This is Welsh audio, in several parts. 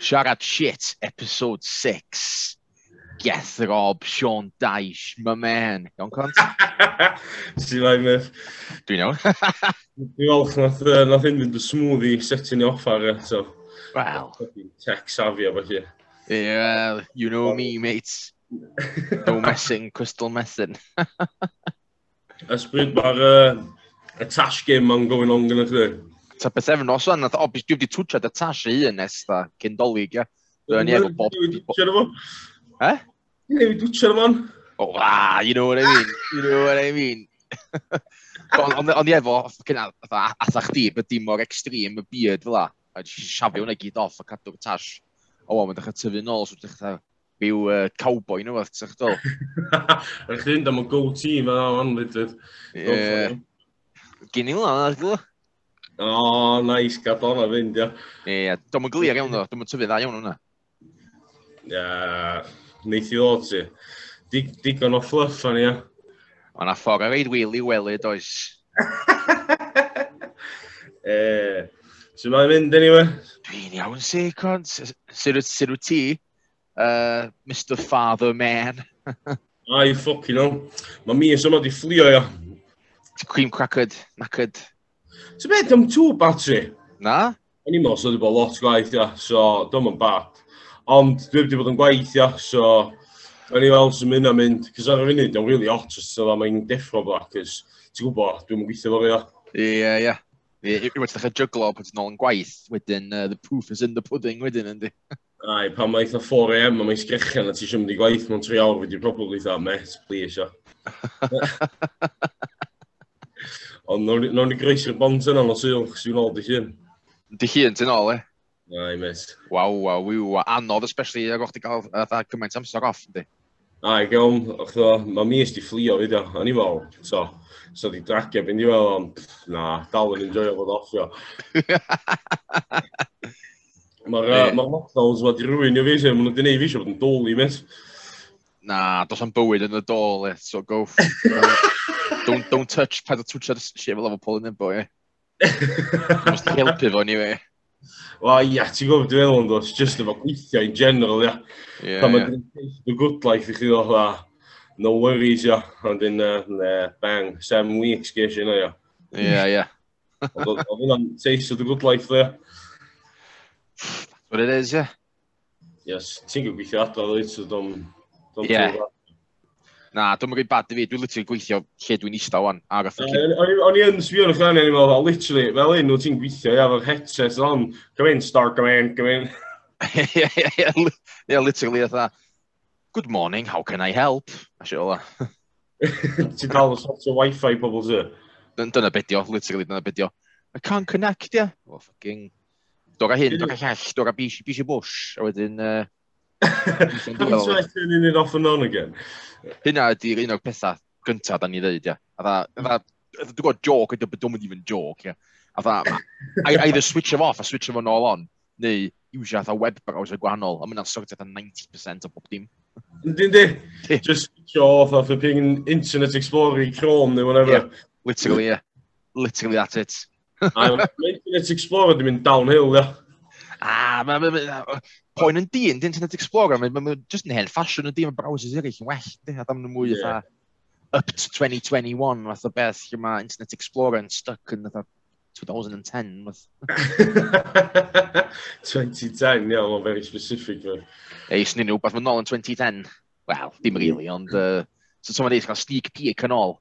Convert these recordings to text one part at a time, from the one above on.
Siarad shit, episode 6. Gethrob, Sean Daish, my man. Iawn, Cont? Si lai, myth. Dwi'n iawn. Dwi'n olch nath, uh, nath hyn fynd y smoothie setting ni off ar eto. Wel. Tech savvy efo chi. Yeah, you know me, mate. no messing, crystal messing. Ysbryd, mae'r uh, a tash game ma'n going on gyda chi ta beth efo nos o'n, o, bys dwi wedi twtiad y tas i un nes, da, cyn cyndolig, ia. Dwi'n ni efo bob... Dwi'n efo. He? Dwi'n twtiad efo. O, ah, you know what I mean, you know what I mean. Ond i efo, atha chdi, byd dim o'r extreme y byd fel la. A dwi'n siafio hwnna gyd off a cadw'r tas. O, mae'n dechrau tyfu nôl, so dechrau byw uh, cowboy nhw, fath, sech dol. Rydych chi'n dam o go-tee, mae'n on, lydyd. Ie. Gyn i hwnna, dwi'n O, oh, nice, gadw hwnna fynd, ia. Ie, yeah, dwi'n mynd glir iawn o, dwi'n mynd tyfu dda iawn hwnna. Ia, yeah, neith i ddod ti. Dig, digon o fluff o'n ia. O na ffordd a reid eid i weli, does. e, sy'n mynd mynd, anyway? Dwi'n iawn si, seicon. Sir wyt ti, uh, Mr Father Man. Ai, ffocin o. Mae mi yn sy'n di fflio, ia. Cream crackered, knackered. So beth am two battery? Na? O'n i'n meddwl sydd wedi bod lot gwaithio, so dim yn bad. Ond dwi wedi bod yn gwaithio, so o'n i'n weld sy'n mynd am mynd, cys ar y funud, dwi'n really hot, os so mae'n deffro fo, cys ti'n gwybod, dwi'n gweithio fo fi. Ie, ie. Ie, yw wedi ddechrau jyglo pan ti'n ôl yn gwaith, wedyn uh, the proof is in the pudding wedyn, yndi? Ai, pan mae eitha 4am a mae'n sgrechen a ti eisiau mynd i gwaith mewn 3 awr wedi probably eitha, met, please, ia. Ond nawr ni greisir bont yna yn o sylch, sy'n ôl di hun. Di hun, ti'n ôl, e? Na, i mis. Waw, waw, wiw, anodd, especially ag o'ch ti gael uh, cymaint amser off, di? A i gawn, o'ch ddo, mae mis di fflio fyd o, a ni fel, so, so di dragio fynd i fel, ond, na, dal yn enjoy o fod offio. Mae'r ma lockdowns wedi rwy'n i fi, sy'n mwyn wedi neud fi, sy'n bod yn dôl i mis na, dos am bywyd yn y dôl, e, so go. don't, don't touch, paid o twtio'r shit fel Liverpool Paul yn efo, e. Must helpu fo ni, anyway. e. Wel, ia, ti'n gwybod dwi'n meddwl yn dos, just efo gweithio in general, ia. Ie, Pan mae'n good life i chi ddod, no worries, ia. Ond yn, uh, bang, seven weeks ges i yna, ia. Ie, ia. Oedd hwnna'n taste of the good life, ia. What it is, ie. Yes, ti'n gwybod gweithio adrodd, it's a dom Yeah. Na, dwi'n mynd bad i fi, dwi'n literally gweithio lle dwi'n eista wan. O'n i yn sbio yn y chlaniau, i'n meddwl, literally, fel un, wyt ti'n gweithio, ia, fel headset, on, come in, start, come in, come in. Ie, literally, eitha, good morning, how can I help? A si ola. Ti'n dal y sort o wifi pobl sy? Dyna bedio, literally, dyna bedio. I can't connect, ia. Yeah. Well, fucking... Dora hyn, dora llall, dora bisi, bisi bush. A wedyn, uh, Haven't tried turning it off and on again. Hynna ydy'r un o'r pethau gyntaf da ni ddeud, ia. A dda, dwi'n gwybod joke, ydy bod dwi'n even joke, ia. A dda, either switch him off a switch him on all on, neu iwsio atho web browser gwahanol, a mynd sort atho 90% o bob dim. Dyn di, just switch off off ping Internet Explorer Chrome neu whatever. Yeah, literally, yeah. Literally, that's it. Internet Explorer di mynd downhill, ia. Yeah ah, mae ma, ma, poen yn di, Internet Explorer, mae ma, ma, just yn hen ffasiwn yn dyn, mae browsers eraill yn well, di, a damn yn mwy yeah. up to 2021, fath o beth, lle mae Internet Explorer yn stuck yn 2010. 2010, iawn, mae'n very specific. Eis ni'n rhywbeth, mae'n nôl yn 2010. Wel, dim really, ond... Uh, so, so mae'n dweud, cael sneak peek yn ôl.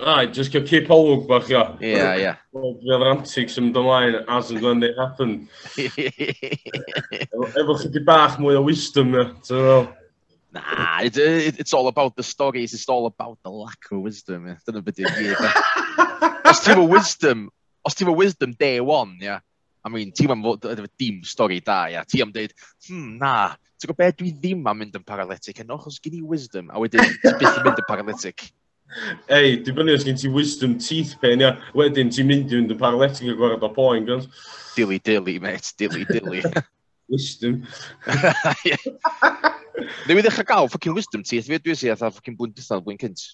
Ah, Ai, just gael cip olwg bach, ia. Ia, ia. Fel antics yn ymlaen, as and when they happen. Efo chydig bach mwy o wisdom, ia. Nah, it, it, it's all about the stories, it's all about the lack of wisdom, ia. Dyna beth i'n gyd, Os ti'n wisdom, os ti'n wisdom day one, ia. I mean, ti'n am fod efo dim stori da, ia. Ti am dweud, hmm, na, ti'n gwybod beth dwi ddim am mynd yn paralytic, yn ochos gen i wisdom, a wedyn, ti'n byth yn mynd yn paralytic. Ei, dibynnu os gen ti wisdom teeth pain, ia. Wedyn, ti'n mynd i fynd yn paralytic a gwared o poen, gans. Dilly dilly, mate, dilly dilly. wisdom. Dwi'n ddechrau gael ffocin wisdom teeth fi, dwi'n siarad atho ffocin bwynt dythal bwynt cynt.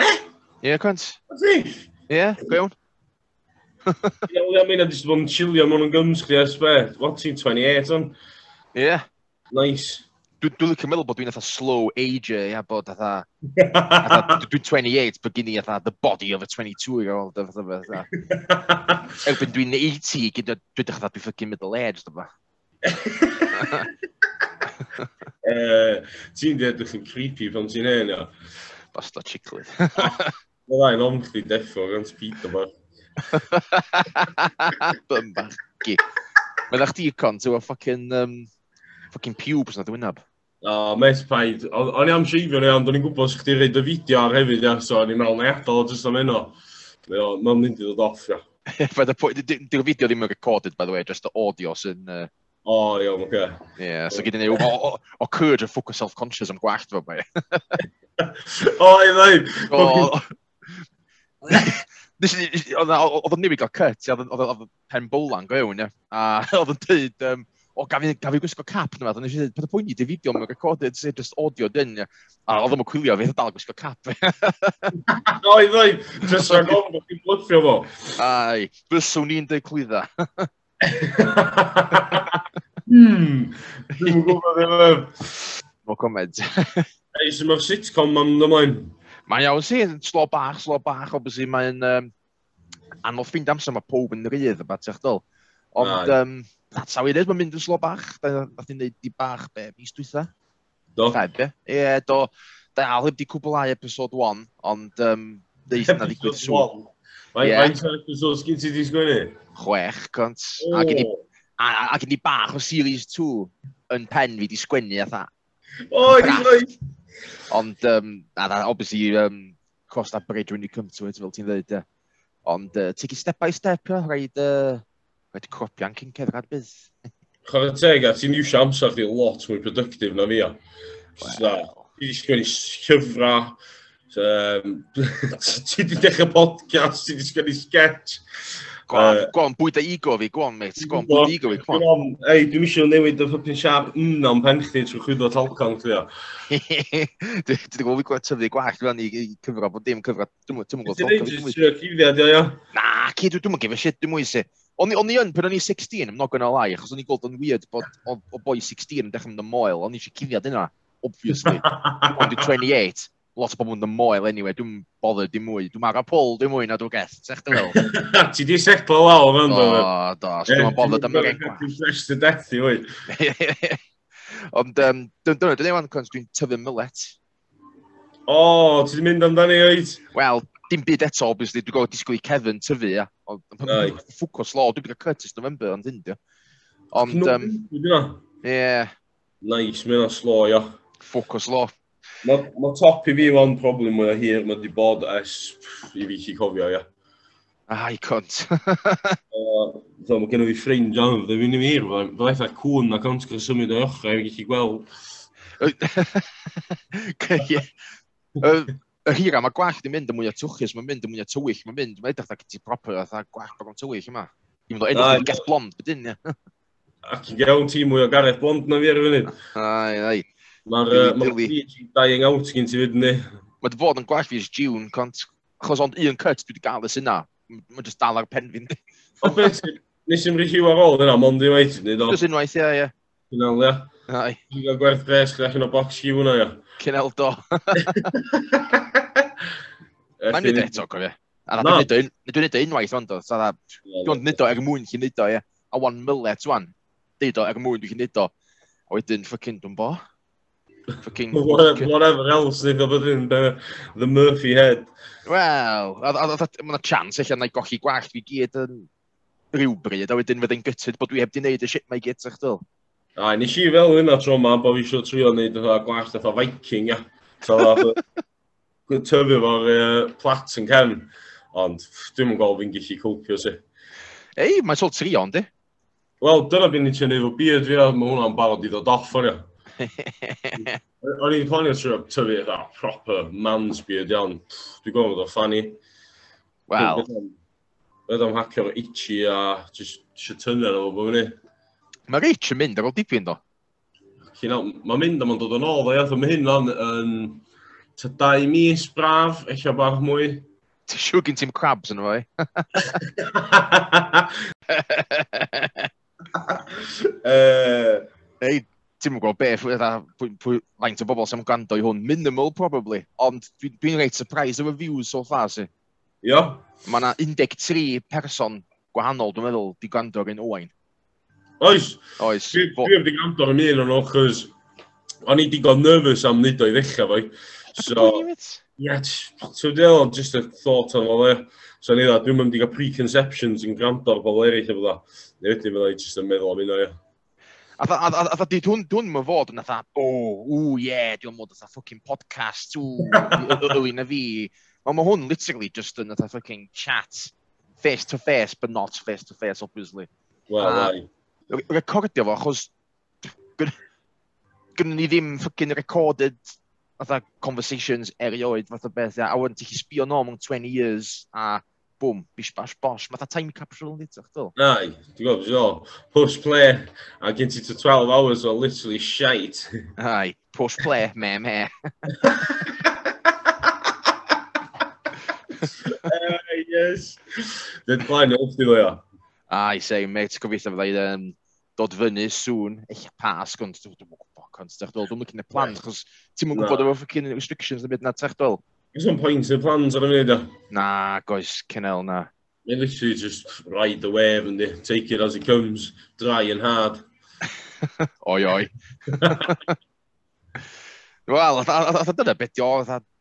Eh? Ie, cwant. Ie, go iawn. Ie, wel, mi'n edrych bod yn chilio mewn yn gymsgri a sbe. What, ti'n 28 on? Ie. Yeah. Nice. Dwi'n dwi licio meddwl bod dwi'n eitha slow age, ia, bod eitha... dwi'n 28, bod gen i eitha the body of a 22 year old, eitha fe, eitha. Erbyn dwi'n 80, gyda dwi'n eitha dwi'n ffocin middle age, aged, eh, atha. Ti'n dweud dwi'n creepy pan ti'n ei no? Basta chiclid. Mae'n om chdi deffo gan speed o bach. Bym bach, gi. Mae'n eich di cont, ti'n ffucking... Um, fucking pubes na dy wyneb. O, mes paid. O'n i am seifio ni, ond o'n i'n gwybod sych chi'n reid y fideo ar hefyd, ia, so o'n i'n meddwl na adael o jyst am enno. Mae'n mynd i ddod off, ia. Fydd y pwynt, dy'r fideo ddim yn recorded, by the way, just the audio sy'n... Uh... O, iawn, oce. Ie, yeah, so gyda ni, o, o, courage yn ffocws self-conscious am gwallt fel mai. O, i ddeud! Oedd o'n newid gael cut, oedd o'n pen bowlan go iawn, ia. A oedd o'n dweud, o, gaf i, gaf i gwisgo cap yn ymwneud, a nes i dweud, peth y pwynt i di fideo mewn recorded, sef just audio dyn, a oedd o'n cwilio, fe dal gwisgo cap. no, i ddweud, just rhaid o'n bod chi'n blwffio fo. Ai, byswn ni'n dweud clwydda. Hmm, dwi'n gwybod ddim. Mo comed. Ei, sy'n mae'r sitcom am ymlaen? Mae'n iawn si, slo bach, slo bach, obviously, mae'n um, anodd ffind amser mae pob yn rydd y bat eich dol. Ond, um, that's how it is, mae'n mynd yn slo bach. Nath ni'n neud di bach be, mis dwytha. Do. Feb, ie, yeah, do. Da al heb di cwblau episode 1, ond um, ddeith na ddigwydd sŵn. Faint o episodes gyn ti di sgwennu? Chwech, cont. Oh. A gyn i bach o series 2 yn pen fi di sgwennu a tha. O, oh, ddweud. Ond, um, a da, obviously, um, cross that bridge when you come to it, fel ti'n dweud. ie. Ond, uh, take it step by step, yeah, rhaid, uh, wedi cropian cyn cerdded bydd. Chofio teg, a ti'n iwsio amser di lot mwy productive na fi o. Well. Ti wedi sgwennu llyfra, ti wedi dechrau podcast, ti wedi sgwennu sketch. Gwan, bwyd a ego fi, gwan, mate, gwan, bwyd ego fi, gwan. Ei, dwi'n eisiau newid y ffypin siap mm am pen chdi trwy chwyddo talcan, ti o. Dwi'n gwybod fi gwaith tyfu gwallt fan i cyfro, bod dim cyfro, dwi'n gwybod. Ti'n gwneud jyst cyfrifiad, ia, ia? Na, cyd, dwi'n gwybod, dwi'n gwybod, dwi'n gwybod, O'n i yn, pan o'n i 16, I'm not gonna lie, achos o'n i gweld yn weird bod o, o boi 16 yn dechrau mynd yn moel, o'n i eisiau cuddiad yna, obviously. Ond 28, lot o bobl yn y moel anyway, dwi'n bothered dim mwy. Dwi'n mara pôl dim mwy na dwi'n geth, sech dwi'n fel. Ti di setlo lawr yn dod. Do, do, so dwi'n bothered am yr engwa. Dwi'n fresh to death i wei. Ond um, dyna, dwi'n ei wneud cwns, dwi'n tyfu mylet. O, oh, ti di mynd amdani oed? Wel, dim byd eto, obviously, dwi'n gwybod disgwyl i Kevin tyfu, ia. Ond ffwcws lo, dwi'n gwybod Curtis November ond hyn, ia. Ond, um, ie. Nice, mae'n slo, ia. Ffwcos lo. Mae ma top i fi fan problem mwy o hir mae di bod es i fi chi cofio, ia. Ai, cont. so, mae gen i fi ffrind, John, fydde fi'n i mi hir, fe eitha cwn ac ond gyda symud o'i ochr, i fi chi gweld. y hira, mae gwallt yn mynd y mwyaf twchus, mae'n mynd y mwyaf tywyll, mae'n mynd, mae'n edrych ac ti proper, a gwallt bag o'n tywyll yma. I'n mynd edrych yn gell blond, bydyn, ia. Ac i gael ti mwy o Gareth Blond na fi ar y funud. Ai, ai. Mae'r PG dying out gen ti fyd ni. Mae dy fod yn gwallt fi ys June, cont. Achos ond un cut dwi wedi gael ys yna. Mae'n just dal ar pen fi'n di. O beth, nes i'n rhi ar ôl yna, mond i waith ni do. Just unwaith, ie, ie. Cynal, ia. Ai. Dwi'n gael gwerth gres, gyda chi'n o box hiw hwnna, ia. Cynal do. Mae'n nid eto, cofio. A na, dwi'n nid o unwaith, ond o. So, na, dwi'n nid o er mwyn chi'n nid o, ie. A wan mylet, wan. Deud o er mwyn dwi'n nid o. A wedyn, ffocin, dwi'n bo. Ffocin... Whatever else, nid o bod yn the Murphy head. Wel, mae'n chance eich anna i gochi gwallt fi gyd yn rhywbryd, a wedyn fydd yn gytid bod dwi heb di wneud y shit mae gyd eich dyl. A, nes i fel hynna tro ma, bod fi eisiau trio wneud y gwallt eitha Viking, ia. So, tyfu fo'r uh, plat yn cefn. Ond dwi'n yn gweld fi'n gallu cwpio si. Ei, mae'n sol tri ond, di? Wel, dyna fi'n ni tynnu efo beard fi, mae hwnna'n barod i ddod off o'n O'n i'n planio trwy tyfu eitha proper man's beard iawn. Dwi'n gwybod bod o ffani. Wel. Roedd am hacio fo itchy a eisiau tynnu ar ôl bod fyny. Mae Rich yn mynd ar ôl dipyn do. Mae'n mynd am ond dod yn ôl, dda iaith. Mae hyn yn ta dau mis braf, eich o bach mwy. Ti'n siŵr gen ti'n crabs yn rhoi? Ei, eh? eh, ti'n mwyn gwybod beth, faint o bobl sy'n gwrando i hwn, minimal probably, ond dwi'n dwi reit surprised efo views so far si. Io? Mae yna 13 person gwahanol, dwi'n meddwl, di gwrando ar un Owain. Oes. Oes. Dwi di gwrando ar un o'n nhw, chos o'n i digon nervous am nid o'i ddechrau fo. So, yeah, so dwi'n just a thought on fel e. So ni dda, dwi'n mynd i gael preconceptions yn gwrando ar bobl eraill efo dda. Neu wedyn fydda i just yn meddwl am un o, ia. A dda, dwi'n dwi'n mynd fod yn dda, o, ww, ie, dwi'n mynd dda fucking podcast, ww, yli na fi. Ond mae hwn literally just yn dda fucking chat, face to face, but not face to face, obviously. Wel, ai. Recordio fo, achos gynnu ni ddim fucking recorded fatha conversations erioed fath o beth, a wedyn ti'n sbio nôl mewn 20 years, a bwm, bish bash bosh, fatha time capsule yn dditach, dyl? Nai, ti'n gwybod, so, gwybod, push play, a gen ti to 12 hours o literally shite. Ai, push play, me, me. uh, yes. Dyn plan off, ti'n gwybod? Ai, say, mate, gobeithio fydda i um, dod fyny sŵn, eich pas, ond dwi'n gwybod, ond dwi'n gwybod, dwi'n gwybod, plan, chos ti'n mwyn gwybod efo ffocin restrictions yn byd na tech dweud. Ys o'n pwynt y plans ar ymwneud o? Na, goes, cynnel na. Mae'n literally just ride the wave, and Take it as it comes, dry and hard. oi, oi. Wel, dyna beth o,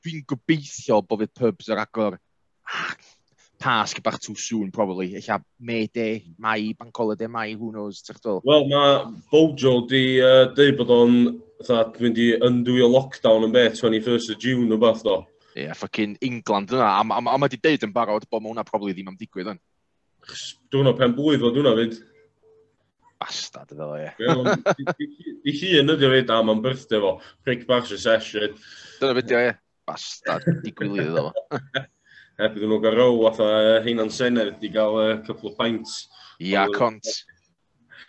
dwi'n gobeithio bod fydd pubs yr agor pasg bach too soon, probably. Ella May Day, Mai, Bank Holiday, Mai, who knows, ti'ch dwl? Wel, mae Bojo di uh, dweud bod o'n mynd i yndwyo lockdown yn be, 21st of June o beth do. Ie, yeah, fucking England yna. A, a, a mae di deud yn barod bod mae hwnna probably ddim am digwydd yn. Dwi'n o pen blwydd fod hwnna fyd. Bastard fel e. Di hun ydy o fyd am am byrthday fo. Prick bach secession. Dyna fyd o e. Bastard, di gwylydd o fo. byddwn nhw'n gael row fatha Heinan Senner wedi cael uh, couple of pints. Ia, cont.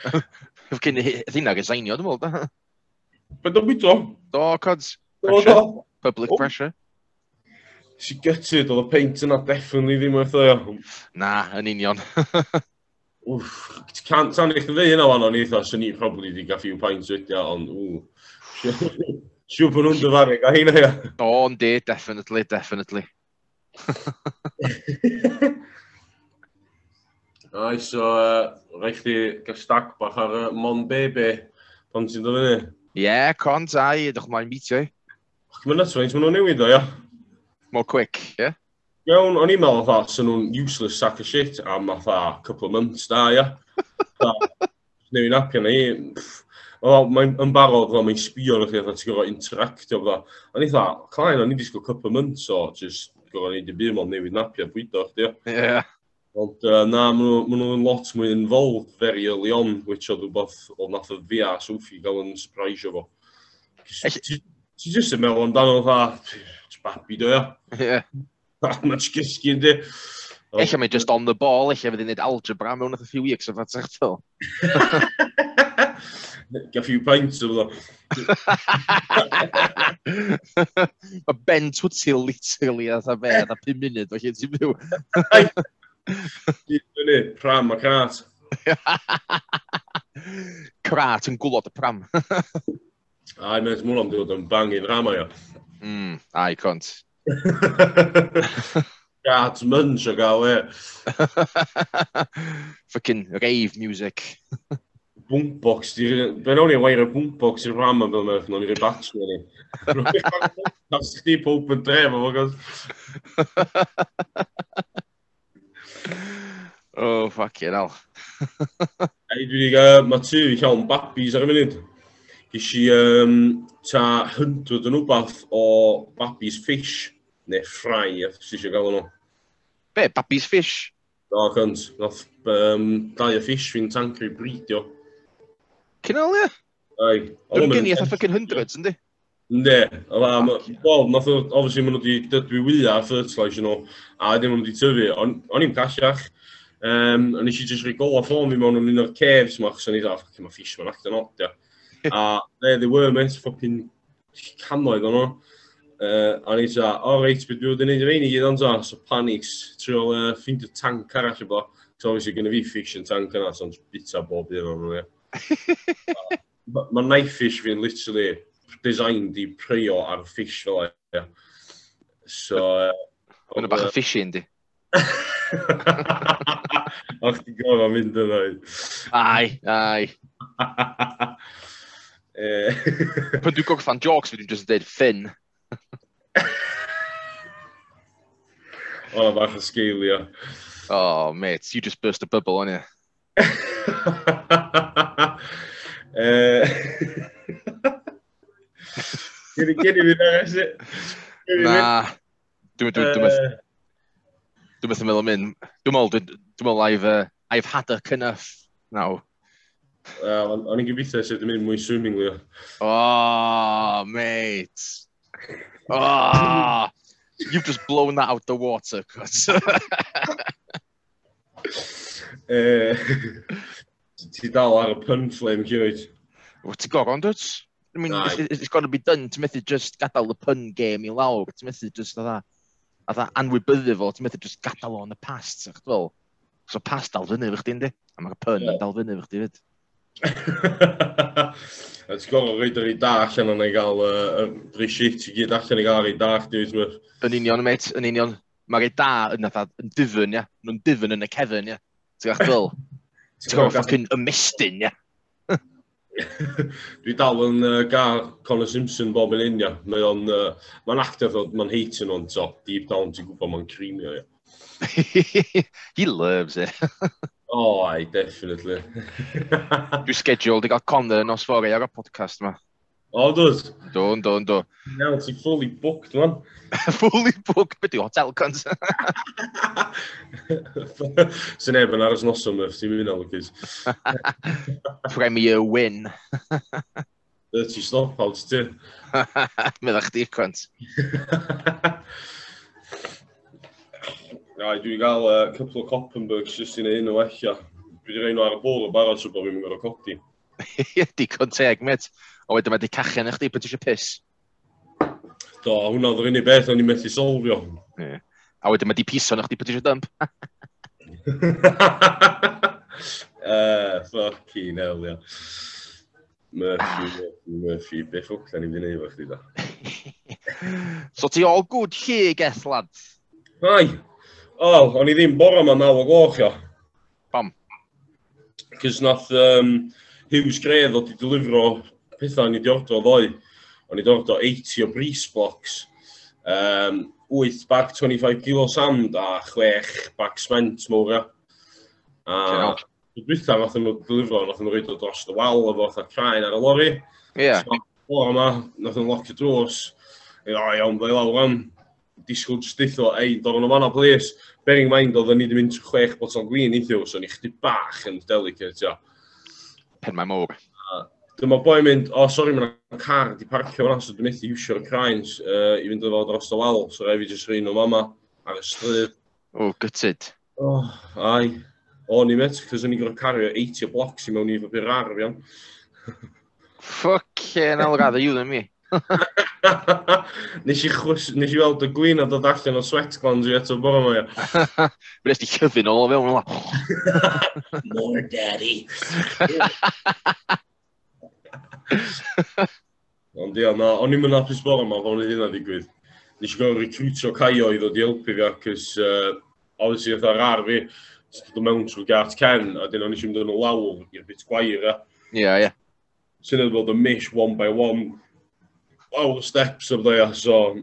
Fydd gen i ddina gysainio, dwi'n meddwl, da. Be dwi'n bwyto? Do, cods. Do, do. Public oh. pressure. Si gutted, oedd y paint yna definitely ddim wrth o. Na, yn union. Wff, can, tan eich ddeud yna wan o'n eitha, sy'n ni'n probably wedi gael few pints wedi, ond ww. Siw bod nhw'n dyfaru, a hynna ia. O, yndi, definitely, definitely. Ai, so, uh, rhaid chi gael stac bach ar uh, Mon Bebe, pan ti'n dod fyny? Ie, yeah, cont, ai, ydych chi'n meetio i. Ach, mae'n nuts range, maen nhw'n newid o, ia. More quick, ie? Yeah? Iawn, o'n i'n meddwl fatha, sy'n nhw'n useless sack of shit am fatha couple of months da, ia. Newid apio na i, mae'n ymbarod fel mae'n sbio ar chi, fatha ti'n gorfod interactio, fatha. O'n i'n fatha, clain, o'n i'n disgwyl couple of months o, just gorau neud i bum ond newid napio bwydo chdi. Yeah. Ond uh, na, maen nhw'n lot mwy involved very early on, which oedd rhywbeth o nath o fi a Sophie gael yn surprise o fo. Ti jyst yn meddwl amdano dda, babi do ia. Yeah. Mae'n gysgu ynddi. Eich am just on the ball, eich am fydd yn algebra mewn a few weeks o fath a few pints of them. Mae Ben wyt ti literally a dda fe, a 5 munud, felly ti'n byw. Gyd fyny, pram a cart. Crat yn gwlod y pram. Ai, mae'n mwlo am dod yn bang i rama ia. Mm, ai, cont. Cart munch o gael e. Fucking rave music boombox, fe nawn ni wair y boombox i'r rama fel merch, nawn ni'r batri ni. Nas chdi pob yn dref, o gos. Oh, fucking hell. Ei, dwi wedi gael, mae tu i llawn babis ar y munud. Ges i um, ta hyndwyd yn wbath o babis fish, neu ffrai, a si eisiau gael nhw. Be, babis fish? Do, cynt. Nath um, dau o fish fi'n tancri bridio. Cynal, ie? Ai. Dwi'n gen i eitha ffucking hundreds, yndi? Ne, um, wel, nath o, obviously, maen nhw wedi dydw i wyliau fertilizer nhw, a ddim maen nhw wedi tyfu, o'n i'n casiach. Um, a nes i jyst rhoi gola ffôn fi mewn yn un o'r caves ma, chos o'n i dda, ffucking ma fish ma'n acton ia. A, ne, they were, mate, ffucking canoedd o'n nhw. Uh, a nes i dda, o reit, beth dwi wedi'n neud i feini gyd ond ta, so panics, trio uh, y tank arall o bo. So, obviously, gynnu fi fish yn tank yna, so'n bita bob un o'n nhw, ie. Mae knife fish fi'n literally designed i preio ar fish fel e. So... Mae'n bach o fishy yndi. Och ti'n gofio mynd yn oed. Ai, ai. Pan dwi'n gorffan jokes, fi dwi'n just dweud Finn. O, bach o sgeilio. Oh, mate, you just burst a bubble, on you? ee, ken, je, ken je weer daar zitten? Nah, doe, doe, doe, uh, doe me some min. Doe I've, uh, I've had a cynnaf now. O'n i'n gobeithio sef ddim yn mwy swimmingly. Oh, mate. Oh, you've just blown that out the water, cuz. Ti dal ar y pun flame, Cywyd. Ti'n gorfod, dwi'n? I mean, it's, it's got to be done. Ti'n methu just gadael y pun game i lawr. Ti'n methu just dda, a dda anwybyddu fo. Ti'n methu just gadael o'n y past, sa'ch fel. So past dal fyny fych di, A mae'r pun yeah. dal fyny fych di fyd. A ti'n gorfod rhaid ar ei da allan o'n ei gael y uh, shit i gyd allan i gael ar ei da chdi, Yn union, mate, yn union. Mae'r ei da yn, yn dyfyn, ia. Nhw'n dyfyn yn y cefn, ia. Ti'n gach gadw? Ti'n gwybod ffocin ymestyn, ia? Dwi dal yn uh, gael Conor Simpson bob yn unia. Mae o'n, uh, mae'n actor fel mae'n heitio nhw'n so. Deep down, ti'n gwybod mae'n creamio, ia. He loves it. oh, aye, definitely. Dwi'n scheduled i gael Conor yn os fori ar y podcast yma. O, dod? Do, do, do. Iawn, ti'n fully booked, man. fully booked? Be di hotel cunt? Sy'n neb yn aros noson, yf, ti'n mynd alwcus. Premier win. 30 stop out, ti. Meddach chdi cunt. Ia, dwi'n gael uh, couple o Coppenbergs jyst i neud un o wella. Dwi wedi rhaid nhw ar y bôl o barod so bod fi'n mynd gorau codi. Ie, digon teg, met a wedyn mae wedi cachen yn eich di, beth eisiau pus? Do, hwnna oedd yr unig beth o'n i'n methu solfio. A wedyn mae wedi piso yn eich di, beth eisiau dymp? uh, eh, fucking hell, ia. Murphy, ah. Murphy, beth ffwc da ni'n fynd efo chdi da. so ti all good lle geth, lad? Ai, o, o'n i ddim bore yma naw o gloch, ia. Pam? Cys nath um, Hughes Gredd oedd i delifro pethau o'n i wedi ordro ddoe, o'n i wedi ordro 80 o bris blocks, um, 8 bag 25 kilo sand a 6 bag sment mwr ia. A dwytha nath nhw ddilifro, nath nhw roed o dros y wal efo fatha crain ar y lori. Ie. Yeah. So, yma, nath nhw'n locio drws. O iawn, ddau lawr am. Disgwyl jyst deitho, ei, dod o'n yma na, Bearing Bering mind, oedden ni wedi mynd chwech botol gwyn eithiw, so ni chdi bach yn delicate, ia. Pen mae mowr. Dyma boi'n mynd, o oh, sori, mae'n car di parcio fan'na, so dwi'n methu iwsio'r cranes uh, i fynd efo dros y wal, so rai fi jyst rhaid nhw mama ar y stryd. O, oh, gytid. O, oh, ai. O, ni met, cos o'n i gorfod cario 80 blocks i mewn i fy byr ar, fian. Fucking hell, algad, you than me. nes, i chwys, nes i weld y gwyn a dod allan o sweat glands i eto bore mae. Nes i cyfyn o fewn yma. More daddy. Ond ia, na, o'n i'n mynd apus bore yma, fo'n hynna digwydd. Nes i gael recruitio Caio i ddod i helpu fi, acos, uh, obviously, oedd ar ar fi, dod mewn trwy gart Ken, a dyn o'n eisiau mynd yn o lawr i'r bit gwair, ia. ie. ia. Sy'n edrych bod y mish one by one, lawr steps of there, so,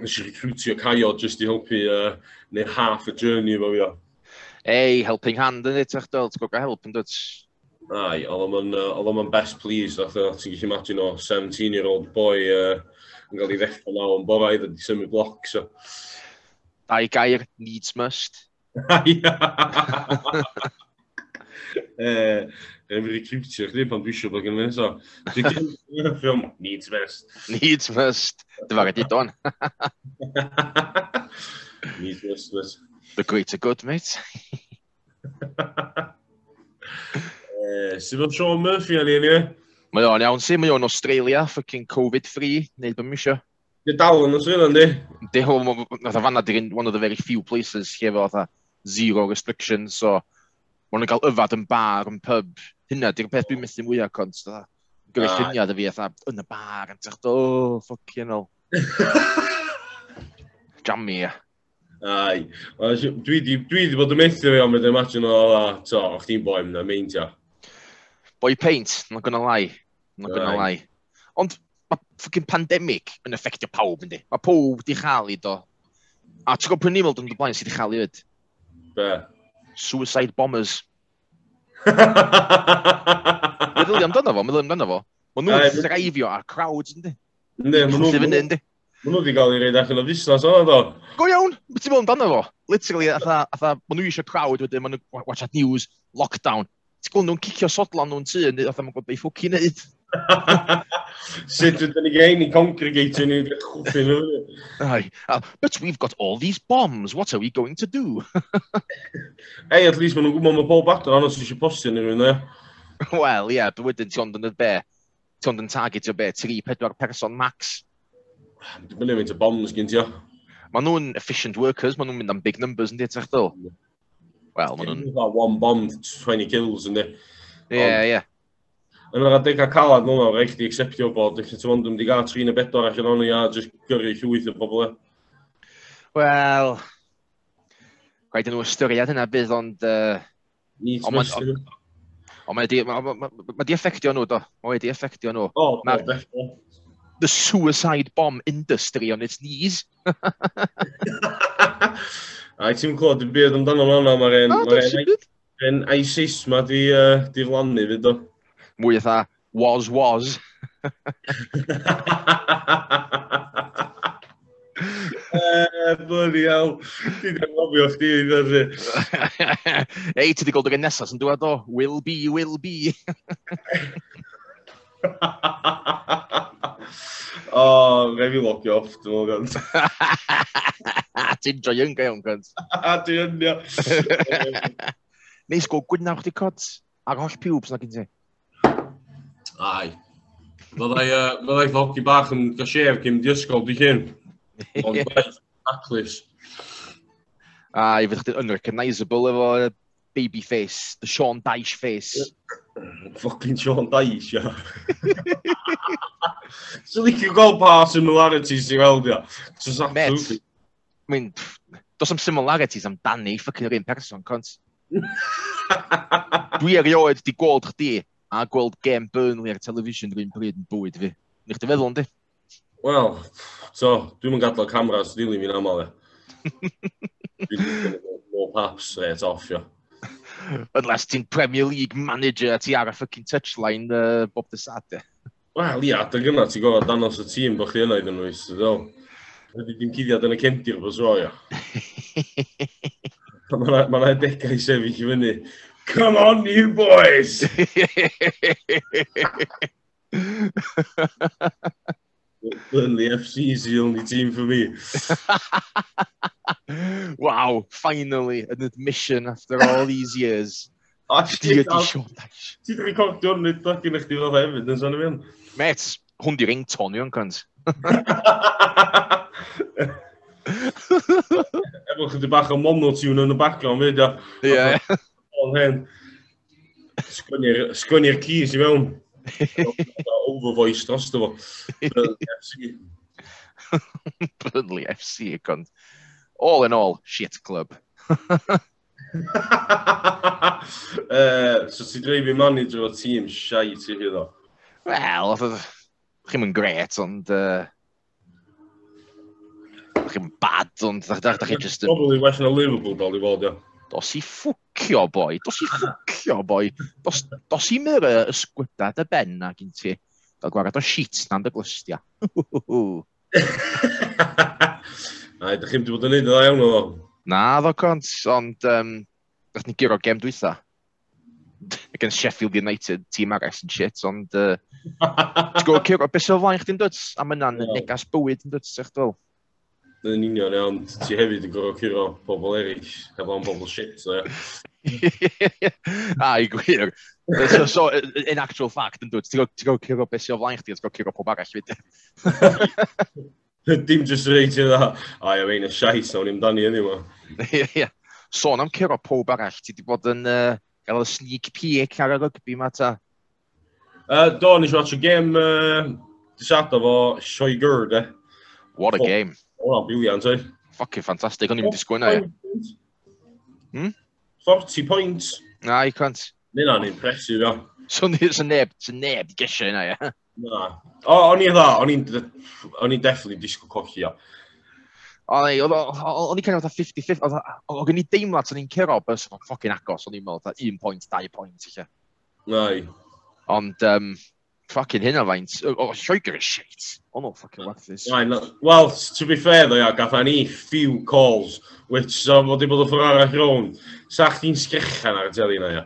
nes i recruitio Caio just i helpu uh, neu half a journey efo fi, ia. Ei, helping hand yn eitach, dwi'n gwybod help yn dod. Ai, oedd o'n best pleased, oedd o'n ti'n gallu imagine o 17-year-old boy uh, yn cael ei ddechrau naw yn bora i ddod i symud bloc, so. Dau gair, needs must. Ehm, recruitio chdi pan dwi eisiau bod gen i, so. Dwi'n ffilm, needs must. Needs must. Dy fawr ydi don. Needs must, must. The greater good, mate. Sut fel Sean Murphy yn un i? Mae o'n iawn si, mae o'n Australia, fucking Covid-free, neud bym eisiau. Di dal yn Australia, ynddi? Di, nath o fanna di'n one of the very few places lle fel otha zero restrictions, so mae nhw'n cael yfad yn bar, yn pub. Hynna, di'r peth dwi'n methu mwyaf cont, dda. Gwyl eich hynny fi, atha, yn y bar, yn tech, oh, fucking hell. Jammy, ia. Ai, dwi di bod yn methu fi am y imagine o, ola, to, o'ch ti'n boem na, meindio boi paint, not gonna lie. Not right. gonna lie. Ond mae ffocin pandemig yn effectio pawb, yndi. Mae pawb wedi chael i do. A ti'n gwybod pwy'n ni'n meddwl yn dy blaen sydd wedi chael i fyd? Be? Suicide bombers. Meddwl i amdano fo, meddwl i amdano fo. Mae nhw'n wedi draifio ar crowds, yndi. Ne, mae nhw'n... Mae nhw wedi cael ei reid allan o fusnes o'n do. Go iawn, beth ti'n meddwl amdano fo? Literally, atha, atha, mae nhw eisiau crowd wedyn, mae nhw watch at news, lockdown, ti'n gweld nhw'n cicio sodlan nhw'n tu, yn dweud, mae'n gwybod beth ffwci'n neud. Sut ydyn ni gein i congregate yn ydych chwffin nhw. But we've got all these bombs, what are we going to do? Ei, at least maen nhw'n gwybod mae pob adnod anodd sy'n eisiau postio ni rhywun, e? Wel, ie, yeah, but wedyn ti ond yn y be, ti ond yn targetio be, 3-4 person max. Dwi'n mynd i'n fynd y bombs o. Maen nhw'n efficient workers, maen nhw'n mynd am big numbers yn dweud, Wel, maen nhw'n... One bomb, 20 kills, ynddi. Ie, ie. Yn yr adeg a calad nhw'n o'r eich di acceptio bod, eich ti'n mynd wedi gael 3 neu 4 allan o'n i a just gyrru llwyth o bobl e. Wel, gwaith nhw ystyried hynna bydd, ond... Uh, Ond mae di, ma, ma, ma di effectio nhw, do. Mae di effectio nhw. O, oh, ma, The suicide bomb industry on its knees. A i ti'n clywed dim byd amdano fel yna, mae'r un... Mae'r un ISIS ma di, uh, di flannu fyd o. Mwy eitha, was was. Bwni iawn. Ti'n gofio chdi i ddod. Ei, ti wedi gweld o'r nesaf yn dweud o. Will be, will be. o, oh, rai fi logio off, dwi'n meddwl gant. Ti'n joio'n gael, gant. Dwi'n, ia. Neis go na chdi cod, ar holl pubes na gyn ti. Ai. Fyddai uh, fyddai ddogi bach yn gysef gym di ysgol di hyn. Ond gwaith, aclis. Ai, fydd chdi'n unrecognisable efo baby face, the Sean Dyche face fucking Sean Dice, ia. so licio gweld pa similarities i weld, ia. Just Met, I mi'n... Does am similarities am Danny, ffucking yr un person, cont. Dwi erioed di gweld chdi a gweld game Burnley ar television rhywun bryd yn bwyd fi. Nid chdi feddwl, ynddi? Wel, so, dwi'n mynd gadael cameras dilyn fi'n aml, ia. Dwi'n mynd paps, reit off, ia. Unless ti'n Premier League manager a ti ar y fucking touchline uh, bob dy sade. Wel, ia, dy gyna, ti'n gofod danos y tîm bod chi yna iddyn nhw, ti'n ddol. Ydy dim cuddiad yn y cefndir, bos o, ia. Mae yna adegau sefyll i fyny. Come on, you boys! Burnley FC is the only team for me. wow, finally, an admission after all these years. O, ti wedi siodash. Ti wedi cogio'r nid dag yn eich di fel hefyd, yn sôn i fi'n. Met, hwn di ring Tony yn cant. Efo chyddi bach o monotune yn y background, fyd, ia. Ie. Ond hen, sgwynnu'r keys i fewn overvoice dros ddo. Burnley FC, Burnley FC, gond. All in all, shit club. uh, so ti'n dreif i manager o tîm siai ti chi ddo? Wel, oedd chi'n mynd gret, ond... Eh, uh, chi'n bad, ond da, da, da chi just... Probably well na Liverpool, dal i fod, ia. Dos i ffwc ffwcio boi, dos i ffwcio boi, dos, dos i myr y sgwybda dy ben na gyn ti, fel gwarad o sheets na'n dy glystia. Ai, da chi'n bod yn neud yn dda iawn o fo? Na, ddo cont, ond um, dath ni gyro gem dwytha. Ac Sheffield United, tîm arall yn shit, ond... Uh, Ti'n gwybod, Ciro, beth sy'n flaen chdi'n dod? A mae yna'n negas bywyd yn dod, sech dwi'n yn union iawn, ti hefyd yn gorfod curo pobl eraill, efo'n pobl shit, so ia. A, ah, i gwir. So, so, in actual fact, yn dwi, ti'n gorfod curo beth sy'n o flaen chdi, ti'n gorfod curo pob arall fyd. Dim just reit i dda, a ia fe'n y siais, a wni'n dani yn yma. Ie, ia. Sôn am curo pob arall, ti wedi bod yn uh, gael y sneak peek ar y rygbi ma ta? Uh, do, nes i watch y gêm, uh, dysada fo Sioegur, de. What a oh. game. O'n biliant, eh? Fucking fantastic, o'n i'n mynd i sgwynna, ie. Hmm? 40 points. Na, i cwant. Nid o'n impresif, ia. So, so neb, so neb di gesio yna, ie. Na. O, o'n i dda, o'n i'n o'n i'n definitely disgwyl cochi, ia. O'n i, o'n i'n cael fatha 50-50, o'n gen i deimlad o'n i'n cyrro bys o'n ffocin agos, o'n i'n meddwl 1 point, 2 point, eich. Nai. Ond, um, Fucking hynna faint. O, Lloegr is shit. Oh, o'n o'n fucking werth this. Well, to be fair ddo ia, gath ni few calls, which uh, so, fod i bod y ffordd arall rown. Sa chdi'n sgrechan ar y teli na ia.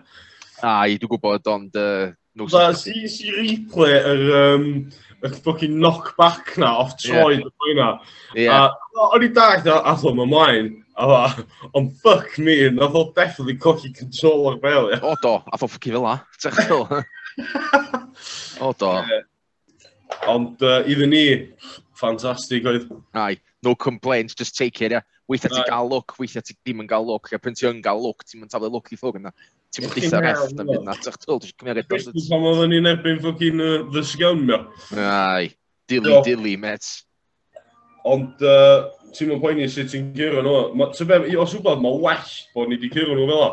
A, i, dwi'n gwybod, ond... Uh, no da, si, si replay yr... Um, y fucking knockback na off troi yeah. yna. Yeah. A o'n i dag na atho ma mlaen, a fa, ond fuck me, nath o definitely cochi control o'r bel. ia. O do, atho ffucki fel la. O do. Ond uh, iddyn ni, ffantastig oedd. Ai, no complaints, just take it, yeah. Weithiau ti gael look, weithiau ti ddim yn gael look, a pen ti yn gael look, ti'n mynd taflu look i ffwrdd yna. Ti'n mynd eitha ref na fydd na, ti'n twl, ti'n cymeriad dros. Ti'n pan oedden ni'n erbyn ffocin the scum, yo. Ai, dilly, dilly, met. Ond, uh, ti'n mynd poeni sut ti'n cyrra nhw. Os wbeth, mae well bod ni wedi cyrra nhw fel o.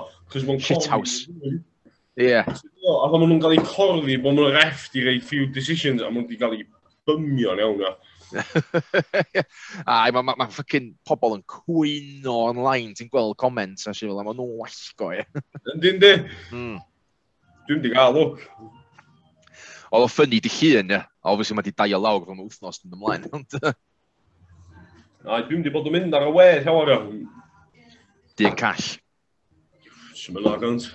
Shithouse. Ie. A pan maen nhw'n cael eu corfi, bod nhw'n ref di reid few decisions, a maen nhw wedi cael eu bymio'n iawn na. Ai, mae ma, ma ffocin pobl yn cwyno online, ti'n gweld comments a si fel, a maen nhw'n wallgo, ie. Yndyn, hmm. di. Dwi'n di gael, look. Oedd o ffynnu di llun, ie. Obviously, mae di dau o lawr rhwng wythnos yn ymlaen. A dwi'n di bod yn mynd ar y we, llawer o. Di'n call. Symud ar gynt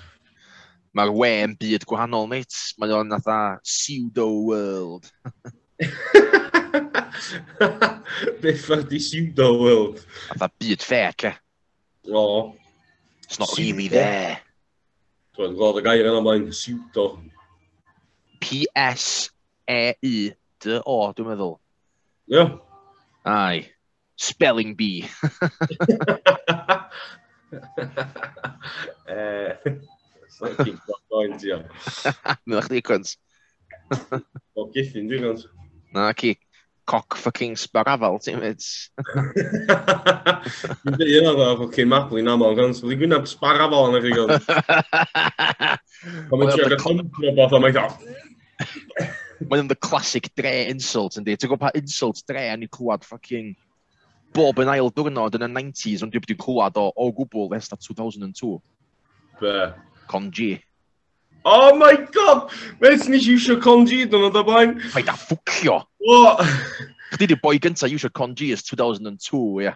mae'r we yn byd gwahanol, mate. Mae o'n atha pseudo-world. Beth fach di pseudo-world? Atha byd fec, e. O. It's not pseudo. really there. Dwi'n gweld y gair yna mae'n pseudo. P-S-E-I-D-O, dwi'n meddwl. Ie. Yeah. Ai. Spelling bee. uh... Mi'n chdi cwnt. O, githyn, dwi'n gwrs. Na, ci. Cock fucking sbarafal, ti'n mynd. Dwi'n dweud yna dda, fucking mablin aml, gwrs. Dwi'n gwyneb sbarafal yn eich gwrs. Pan mae'n siarad gymryd o beth, ond mae'n dda. Mae'n the classic dre insult, yndi. Ti'n gwybod pa insult dre a ni'n clywed fucking bob yn ail diwrnod yn y 90s, ond dwi'n clywed o, o gwbl esta 2002. Be? conji. Oh my god! Beth nes i eisiau congi dyn nhw'n blaen? Mae da ffwcio! O! Chdi di boi gynta eisiau conji ys 2002, ia.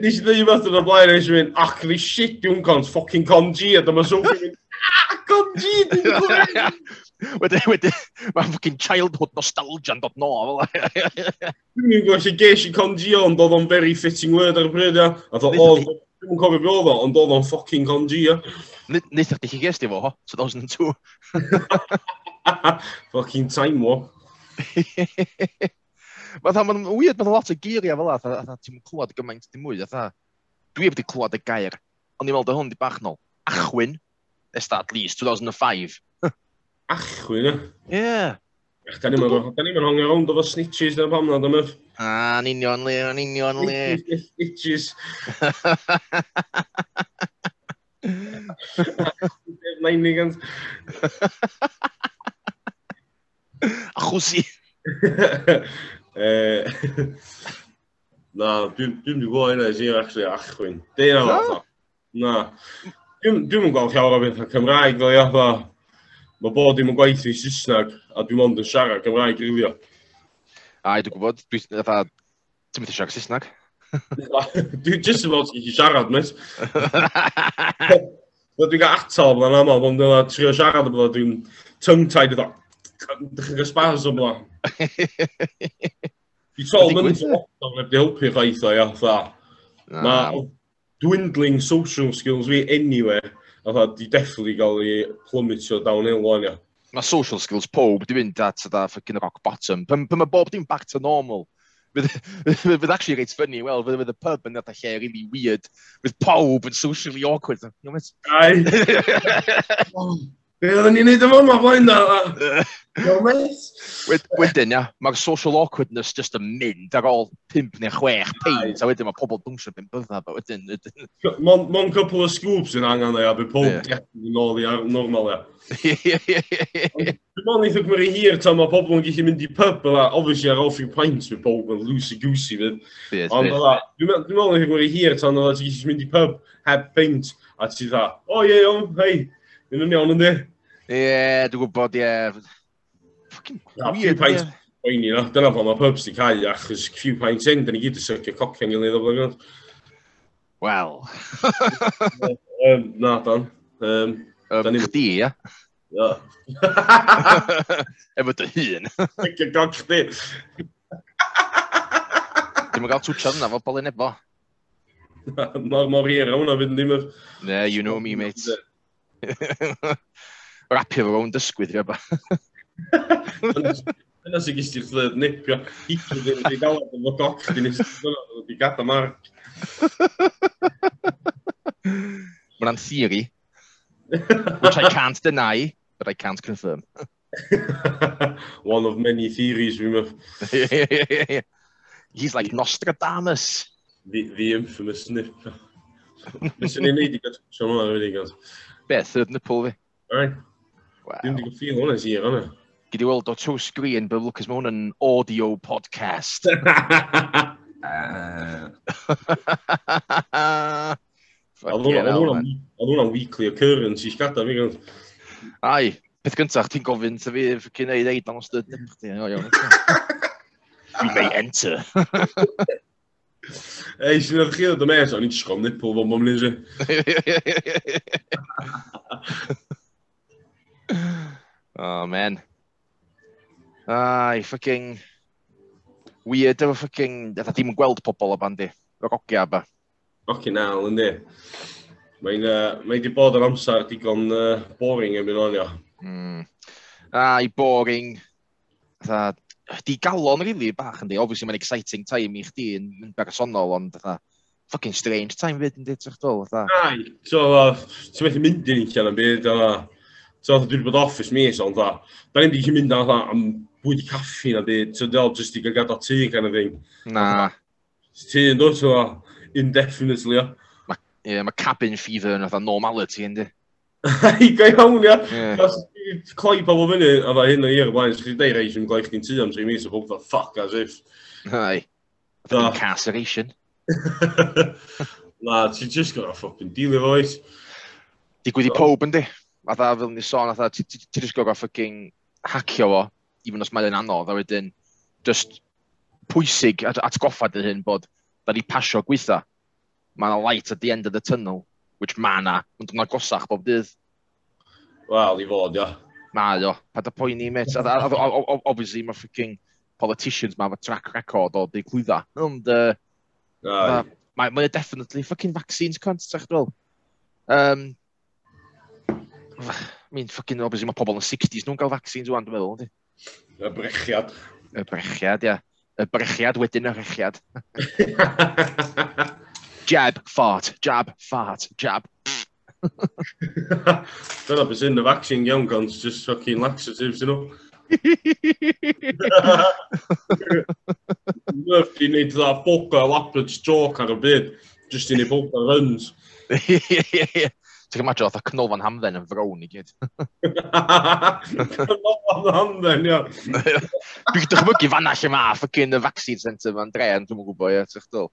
Nes i ddim beth yn y blaen, nes i mynd, actually shit, yw'n cons fucking congi, a dyma so fi'n mynd, ah, congi! dwi'n gwybod! Wedyn, wedyn, mae'n ffocin childhood nostalgia yn dod no, fel Dwi'n gwybod sy'n geis i conji ond oedd o'n very fitting word ar y bryd, a ddo, o, oh, Dwi'n cofio be oedd o, ond oedd o'n ffocin ia. Nid ydych chi gesti fo, 2002. Fucking time war. Mae'n ma weird, mae'n lot o geiriau fel yna, atha ti'n clywed gymaint dim mwy, atha. Dwi wedi clywed y gair, ond i'n meddwl hwn di bach nôl. Achwyn, nes at least, 2005. Achwyn, e? Yeah. Ech, da ni'n mynd hongi rownd efo snitches dyna pam na, dyma. A, yn union le, yn union le. Snitches. 90 gant. Achwsi. Na, dwi'n dwi'n gwybod hynna i sy'n actually achwyn. Dwi'n Na? Na. Dwi'n gweld llawer o beth Cymraeg, fel i mae bod dim yn gweithio i Saesneg, a dwi'n ond yn siarad Cymraeg rywio. A i dwi'n gwybod, dwi'n dda, ti'n mynd i siarad Saesneg? Dwi'n just yn fawr i siarad, mis. Wel, dwi'n gael atal yn aml, ond dwi'n trio siarad o bod dwi'n tongue-tied iddo. Dwi'n chi'n spars o bod. Dwi'n tol mynd i'n fawr, dwi'n helpu chwaith o, ia, dda. Mae dwindling social skills fi anywhere oedd o di definitely gael ei plummetio downhill o'n ia. Mae social skills pob di fynd at yda ffocin rock bottom. Pyn mae bob dim back to normal. Fydd actually reit funny, well, fydd y pub yn adael lle really weird, with pawb yn socially awkward. You know, Ai! Be oedden ni'n neud yma yma blaen da? Wedyn, ia, mae'r social awkwardness just yn mynd ar ôl 5 neu 6 peint, a wedyn mae pobl dwngsio byn byddna, a wedyn... Mae'n couple of scoops yn angen ia, bydd pob debyg yn ôl i ar normal ia. Dwi'n mwyn eithaf mae'r hir tan mae pobl yn gallu mynd i pub, a obviously ar ôl offi pint bydd pob yn loosey-goosey fydd. Ond dwi'n mwyn eithaf mae'r hir tan oedd ti'n gallu mynd i pub heb peint, a ti dda, o ie, hei, Yn yn iawn, ynddi? Ie, dwi'n gwybod, ie. Fucking weird, ie. Poeni, no. Dyna pan mae pubs di cael, achos few pints in, dyn ni gyd yn sycio cocio yn gilydd o blynyddoedd. Wel. um, na, Dan. Um, um, chdi, ia? Ia. Efo dy hun. Sycio coc chdi. Dwi'n gael twtio yna fo bolyn efo. Mor mor hir, hwnna fynd ddim. Ne, you know me, mate. Rapio fo rown dysgwydd, rhaid ba. Yna sy'n gysd i'r llyd nipio. Hicyd ddim wedi gael yn fod goch di'n ystod wedi gada marg. Mae'n theory, which I can't deny, but I can't confirm. One of many theories, remember. He's like Nostradamus. The, the infamous nipper. Fes ei wneud i gadw, Sean Miller, really, gael beth yn y pwl fi. Right. Wow. Dwi'n digon ffil hwnna sy'n hwnna. Gyd i weld o to sgrin, but Lucas, mae hwn yn audio podcast. Uh. Oedd hwnna'n weekly occurrence i sgada fi. Ai, peth gyntaf, ti'n gofyn ta fi cyn ei ddeud am os dydyn. Dwi'n may enter. Ei, sy'n edrych chi oedd y mes, o'n i'n sgol nipol fo'n mwyn lynsi. Oh, man. Ai, fucking... Weird efo fucking... Dda ddim yn gweld pobl o bandi. Fy gogia ba. Fucking hell, yndi. Mae'n uh, mae di bod yr amser digon uh, boring yn mynd o'n Mm. Ai, boring. Dda di galon rili really, bach yndi. Obviously mae'n exciting time i chdi yn, yn bersonol, ond fatha, fucking strange time fyd yn dit o'ch dol, fatha. Ai, so, ti'n methu mynd i'n eich yn byd, a... So, dwi wedi bod office mis, ond dda, da ni'n di mynd am, am bwyd i caffi na byd, so dwi jyst i gael gada tŷ gan y thing. Na. Tŷ yn dod, so, indefinitely, o. Ie, Mae cabin fever yn fatha normality, yndi. Ai, go iawn, ia. Yeah cloi pobl fyny, a fa hyn o i'r blaen, sych chi'n deud reis yn gloi chdi'n tu am tri mis, a pob dda ffuck as if. Hai. Da. incarceration. Na, ti'n just gonna ffucking deal efo oes. Di gwydi pob yndi. A dda fel ni sôn, a dda, ti'n just gonna fucking hacio fo, even os mae'n anodd, a wedyn, just pwysig at, atgoffa dy hyn bod da ni pasio gweitha. Mae yna light at the end of the tunnel, which mae yna, ond yn agosach bob dydd. Wel, i fod, ia. Mae o. pa da poeni, met. Obviously, mae ffucking politicians ma, track record o ddiglwydda. Ond, uh, mae ma, ma definitely fucking vaccines cunt, sa'ch dwi'n Um, I mean, fucking, obviously, mae pobl yn 60s nhw'n cael vaccines o'n dwi'n meddwl, ynddi? Y brechiad. Y brechiad, ia. Y brechiad wedyn y rechiad. jab, fart, jab, fart, jab, Dyna beth sy'n y vaccine iawn gons, just fucking laxatives, you know. Murphy wneud dda ffoca o Ablad Stroke ar y byd, just i ni ffoca runs. Ti'n gymadio oedd y cnolfan hamdden yn frown i gyd. Canolfan hamdden, ia. Dwi'n dychmygu fanna lle mae ffocin y vaccine centre fan dre, ond dwi'n gwybod, ia, ti'n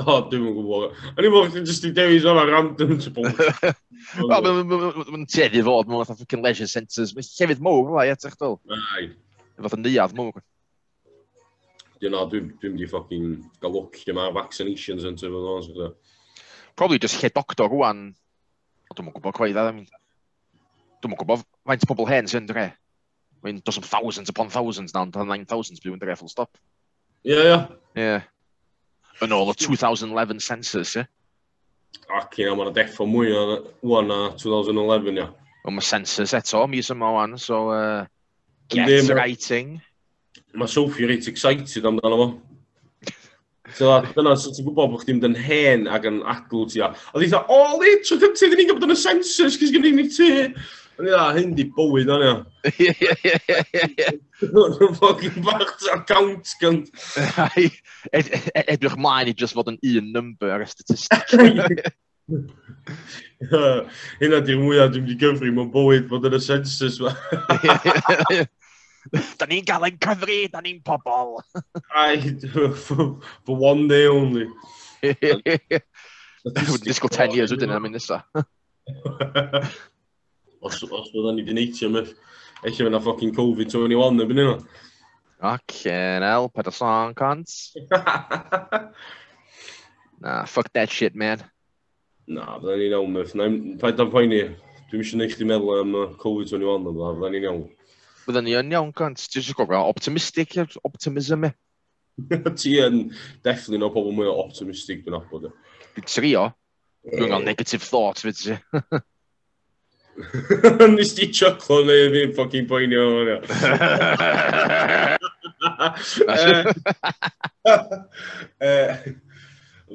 O, oh, dwi'n yn gwybod. O'n i'n mwyn jyst i dewis o'n random to bwng. Wel, mae'n teddi fod mewn fath fucking leisure centres. Mae'n llefydd mowr, mae'n ie, tech dol. Ai. Fath o neuad mowr. Dwi'n na, dwi'n mynd ffocin gael look lle vaccinations yn tyfu nhw'n sydd. Probably just lle doctor rwan. Dwi'n mwyn gwybod gwaith, adam. Dwi'n mwyn gwybod faint pobl hen sy'n dre. Mae'n dos yn thousands upon thousands now, and nine thousands byw yn dre full stop. Ie, yeah. Yeah. Ie. Yeah yn ôl y 2011 census, ie? Ac ie, mae'n deffo mwy o one na 2011, ie. Ond mae census eto, mis yma o'n, so uh, get Yndi, writing. Mae Sophie reit excited amdano fo. So, dyna, so ti'n gwybod bod chdi'n mynd yn hen ac yn adl ti a. A ddi dda, o, le, tro cyntaf, ni'n gwybod yn y census, gys gynnu ni ti. O'n i dda, hyn di bywyd o'n i o. Ie, ie, ie, ie. Rwy'n ffogin bach ta count gynt. Edrych mlaen i just fod yn un number ar y statistic. Hynna di'r mwyaf dwi'n di gyfri mewn bywyd bod yn y census ma. da ni'n gael ein cyfri, da ni'n pobol. Ai, for for one day only. Wydyn ni 10 years wedyn am un nesaf os, os bydda ni wedi neitio myth, eich fyna ffocin Covid-21 yn byn nhw. Fucking hell, pet o song, cons. nah, fuck that shit, man. Na, bydda ni'n iawn, myth. Paid am poeni, dwi'n eisiau neud chdi meddwl am Covid-21 yn bydda ni'n iawn. Bydden ni yn iawn, cons. Dwi'n siŵr gofio, optimistic, optimism e. Ti yn, definitely, no pobl mwy o optimistic dwi'n abod. E. Dwi'n trio. Dwi'n gael negative thoughts, fyd ti. Nes ti choclo neu fi'n ffocin poeni poenio hwnna. Eh, eh,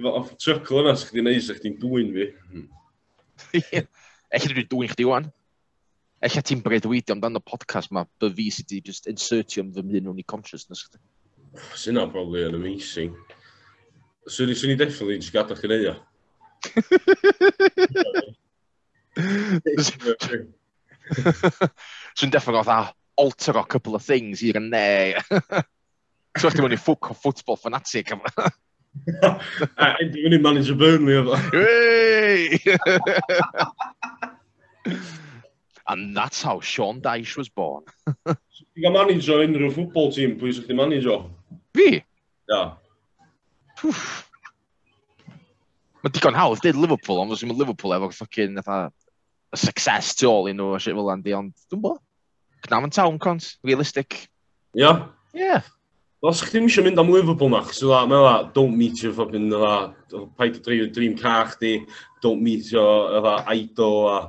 off choclo hwnna, sa'ch di'n neud, sych chi'n dwy'n fi. Ella dwi'n dwy'n chdi wan. Ella ti'n bredwydio amdano podcast ma, by fi sydd wedi just insertio am fy mhyn o'n i consciousness chdi. Sy'n na probably yn amazing. Swn i swn i definitely just gadael chi'n neud. Sy'n definitely got to alter a couple of things here and there. Especially when you're fuck a football fanatic. the mynd manager Burnley efo. And that's how Sean Dyche was born. Ti'n cael manager the football team, pwy sy'n the manager? Fi? But Mae digon hawdd, dweud Liverpool, ond in Liverpool Ever fucking, success tu ôl i nhw a shit fel Andy, ond dwi'n bo. Cnaf yn tawn, cont, realistic. Ia? Yeah. Ie. Yeah. Os chdi ddim eisiau mynd am Liverpool na, chos dwi'n meddwl, don't meet your fucking, uh, paid o dreif dream car chdi, don't meet your uh, idol, a...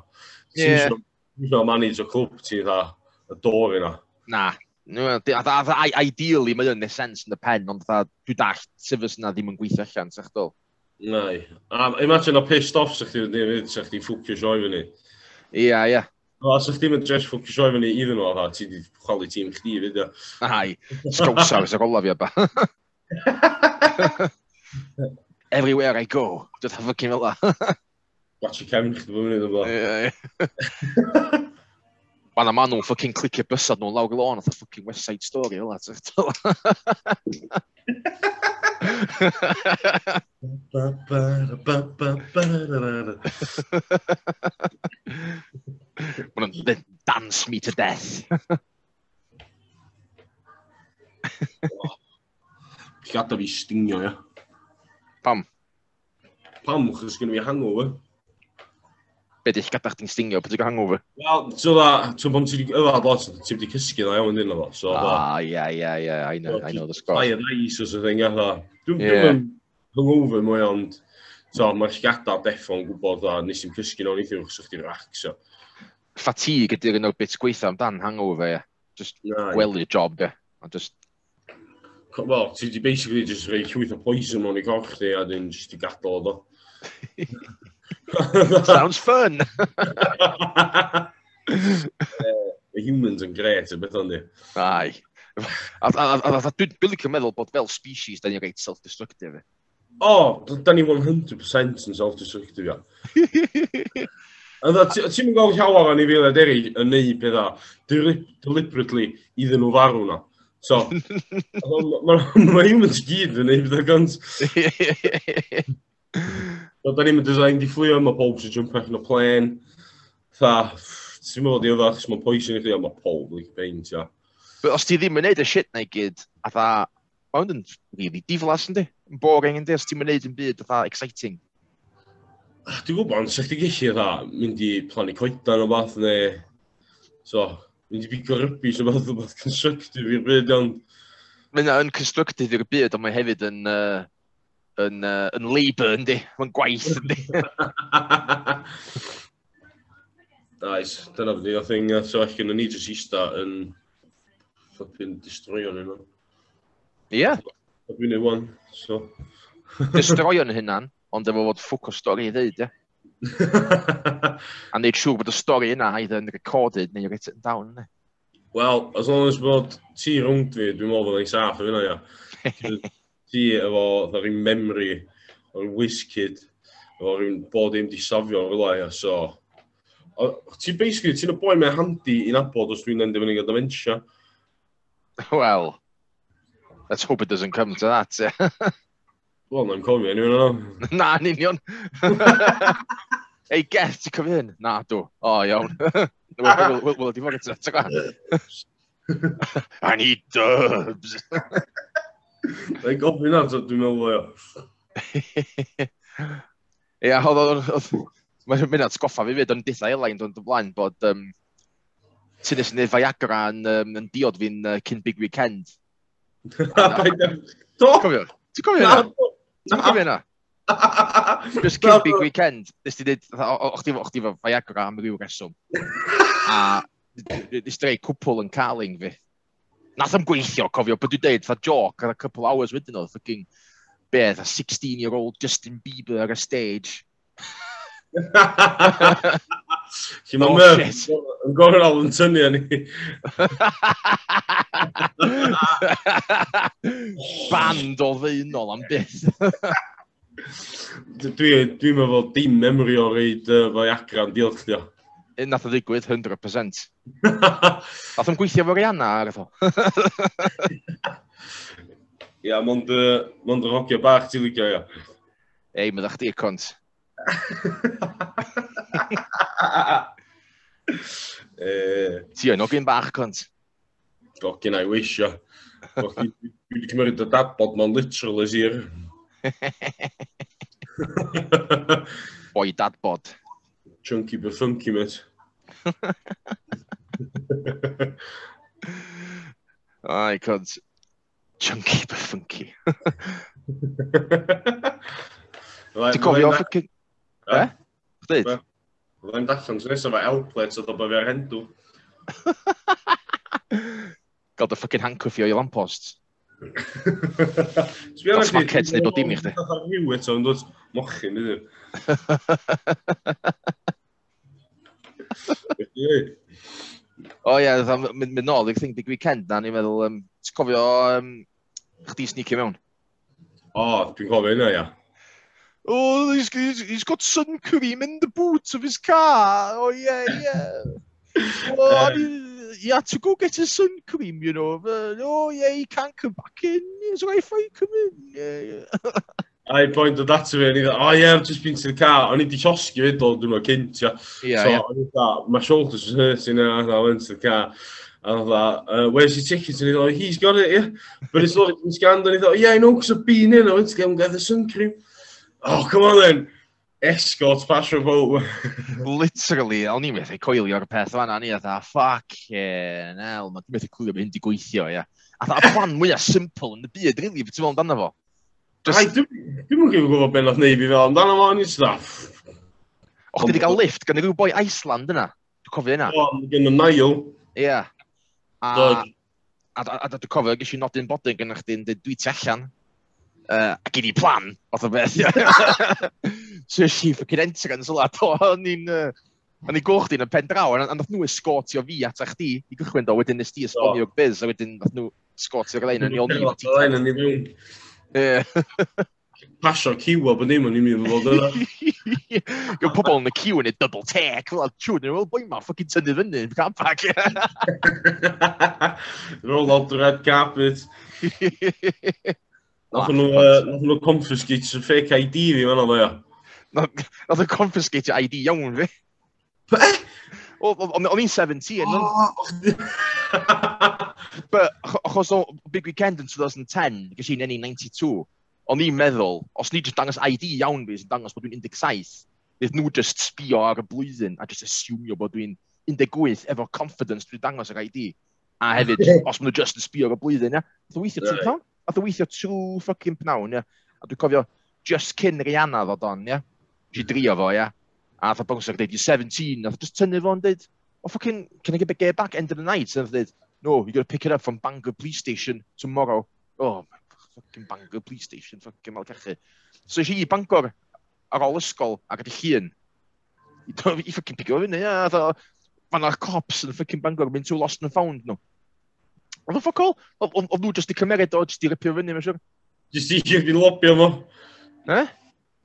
Yeah. Dwi'n meddwl manage o clwb ti, y dor yna. Na, No, a, a, a, ideally mae yn sens yn y pen, ond dwi dall sefys yna ddim yn gweithio allan, sech dwl. Nai. A imagine o pissed off sech chi wedi mynd, sech chi'n ffwcio sioi fyny. Ia, ia. O, os ydych chi'n dres ffocysio i fyny iddyn nhw, ti wedi chwalu tîm chdi fyd. Ai, strawsar ys y golaf i ba. Everywhere I go, dwi'n dda ffocin fel la. Watch i cefn chdi fy mynd o'n blaen. Wanna man nhw'n ffocin clicio bysad nhw'n lawr lôn, oedd ffocin West Side Story fel la. Ba ba ba ba ba ba ba dance me to death. Oh. Gada fi stingio, ia. Pam? Pam, chos gen i hangover. Be di'ch gadach di'n stingio, beth ti'n hangover? Wel, ti'n dda, ti'n bod ti'n yfad lot, ti'n wedi cysgu dda iawn dyn efo. So, dda. ah, yeah, yeah, yeah, I know, I know the score. Fire ice or something, eitha. Dwi'n yeah. hangover mwy, ond, so, mae'r lliada deffo'n gwybod dda, nes i'n cysgu nhw'n eithio, chos ydych chi'n rac, so fatigue ydy'r un o'r bits gweithio amdan hangover, ie. Just no, welu job, ie. A just... Wel, ti di basically just rei llwyth o poison mewn i coch di, a dyn just i gadael o Sounds fun! uh, humans yn gret, y beth ond i. Ai. A dwi'n licio meddwl bod fel species, da ni'n reit self-destructive. O, oh, da ni 100% yn self-destructive, ia. Ti'n mynd gweld llawer o'n i filoedd eraill yn neud pethau deliberately iddyn nhw farw na. So, mae humans gyd yn neud pethau gant. So, da ni'n mynd design di fflio, mae pob sy'n jump allan o plen. Tha, ti'n mynd i oedda, chos mae'n poison i chi, ond mae pob yn bein, tia. But os ti ddim yn neud y shit na i gyd, a dda, mae hwn yn really diflas yn di, yn boring yn di, os ti'n mynd yn byd, a tha, exciting. Dwi'n gwybod, ond sa'ch ti gallu dda, mynd i plannu coedan o fath neu... So, mynd i bigo rybys o fath o fath constructive i'r byd, ond... Mae'n yn constructive i'r byd, ond mae hefyd yn... Uh, yn, uh, yn labour, yndi? Mae'n gwaith, yndi? Nice, dyna fyddi, o thing, uh, so allan yn ni jyst eista yn ffopin destroion hynna. Ie? Yeah. Dwi'n ei wan, so... destroion hynna'n? ond efo fod ffwc o stori i ddeud, ie. a neud siŵr bod y stori yna either yn recorded neu written down, ne? Wel, as long as bod ti rhwng fi, dwi'n meddwl bod yn saff yn fyna, ia. Ti efo, dda rhywun memory, o'r whiskid, efo rhywun bod ddim di safio o'r lai, ia, so... Ti basically, ti'n y boi mewn handi i nabod os dwi'n endio fyny gyda dementia. Wel, let's hope it doesn't come to that, yeah. Wel, na'n cofio ni fyna. Na, yn union. Ei, Geth, ti'n cofio hyn? Na, dw. O, iawn. Wel, dim ond eto, ti'n gwybod? I need dubs. Ei, gofyn na, dwi'n meddwl, o, Ia, oedd... Mae'n mynd at goffa fi fyd, ond dillai Elain dwi'n blaen bod um, Tunis neu Viagra yn, um, yn diod fi'n uh, cyn Big Weekend. Do! Cofio? Ti'n cofio? Na. Na. Just cyn big weekend, nes ti dweud, o'ch ti fo Viagra am ryw reswm. A nes ti rei cwpl yn caling fi. Nath am gweithio, cofio, bod dwi'n deud, fatha joc, a couple hours wedyn o, fucking, beth, a 16-year-old Justin Bieber ar y stage. Lly mae oh, Murph yn gorau al yn tynnu ni. Band o ddeunol am byth. Dwi'n dwi meddwl dim memory o reid uh, fo agran Un Nath o ddigwydd 100%. Nath o'n gweithio fo Rihanna ar efo. Ia, mond, uh, mond y rogio bach ti'n ligio, ia. Ei, meddwl chdi y cont. Eh. Ti yn ogyn bach, cont? Gogyn a'i weisio. Dwi wedi cymryd y dabod ma'n literal is i'r. Boi dadbod. Chunky but funky, mate. Ai, cont. Chunky but funky. Ti'n cofio ffocin... E? Chdi? Fyddai'n dallan sy'n nesaf o outlet o ddobod fi ar hendw. Gael dy ffucking handcuffio i lampost. Gael smackheads neu bod dim i chdi. Gael rhyw eto yn dod mochyn iddyn. O ie, mynd mynd nôl, i'r thing big weekend na, ni'n meddwl, um, ti'n cofio um, chdi sneaky mewn? O, dwi'n cofio hynna, ia oh, he's, he's, he's got sun cream in the boot of his car. Oh, yeah, yeah. oh, um, he had to go get his sun cream, you know. But, oh, yeah, he can't come back in. It's all right if I come in. Yeah, yeah. I pointed that to him and he thought, oh yeah, I've just been to the car. O'n i di llosgi fyd dod dwi'n cynt, ia. Yeah, so, yeah. Thought, my shoulders was hurting, and I went to the car. And I thought, uh, where's your ticket? And he thought, he's got it, yeah. But it's not been scanned, and he thought, yeah, I know, because I've been in, I went to get him get the sun cream oh, come on then, escort pass revolt. Literally, o'n i'n methu coelio'r peth fan ni, a dda, ffac, yeah, nel, mae'n methu clywed bod hyn di gweithio, ia. A dda, y plan mwyaf simple yn y byd, really, beth ti'n meddwl amdano fo? Just... Dwi'n mwyn gwybod beth nath neu fi fel amdano fo, o'n i'n staff. Och, dwi wedi cael lift gan rhyw boi Iceland yna. Dwi'n cofio yna. O, gen y Niall. Ie. A, a, a, a, a dwi'n cofio, gysi nodyn bodyn gynna'ch chdi'n dweud dwi ti allan uh, a ac i plan, oedd o beth. so ys i ffocin entrance ola, do, o'n i'n... Uh, O'n i gwch di'n y pen draw, a nath nhw escortio fi at eich di, i gychwyn do, wedyn nes di esbonio'r biz, a wedyn nath nhw escortio'r lein, yn o'n i'n i'n lein, yn i'n fewn. Pasio ciwa bod dim o'n i'n mynd fod yna. Gwyd pobl yn y ciw yn y double take, fel tiwn, wel boi ma, ffocin tynnu fyny, can pack. Roll out the red carpet. Nath nhw, nath nhw confiscate sy'n fake ID fi, mae'n oedd o, ia. Nath nhw confiscate ID iawn fi. Be? O'n i'n 17. O, But, achos o Big Weekend yn 2010, gysi i'n 92, o'n i'n meddwl, os ni just dangos ID iawn fi sy'n dangos bod dwi'n 17, bydd nhw just sbio ar y blwyddyn a just assumio bod dwi'n 18 efo confidence dwi'n dangos yr ID. A hefyd, os maen nhw just yn sbio o'r blwyddyn, ia. Oedd o weithio two pound. Oedd o weithio two fucking pound, ia. A dwi'n cofio, just cyn Rihanna ddod on, ia. Si mm. drio fo, ia. A oedd o dweud, you're 17. A o just tynnu fo'n dweud, oh fucking, can I get back, get back, end of the night? Oedd o dweud, no, you gotta pick it up from Bangor Police Station tomorrow. Oh, fucking Bangor Police Station, fucking mal cachu. So eisiau i Bangor ar ôl ysgol ac ati llun. I, I fucking pigo fyny, ia. Oedd fan o'r cops yn fficin Bangor mynd to lost and found nhw. Oedd o ffoc all? Oedd nhw jyst i cymered o, jyst i ripio fyny, mae'n siwr. Jyst i chi lobio fo. Ne?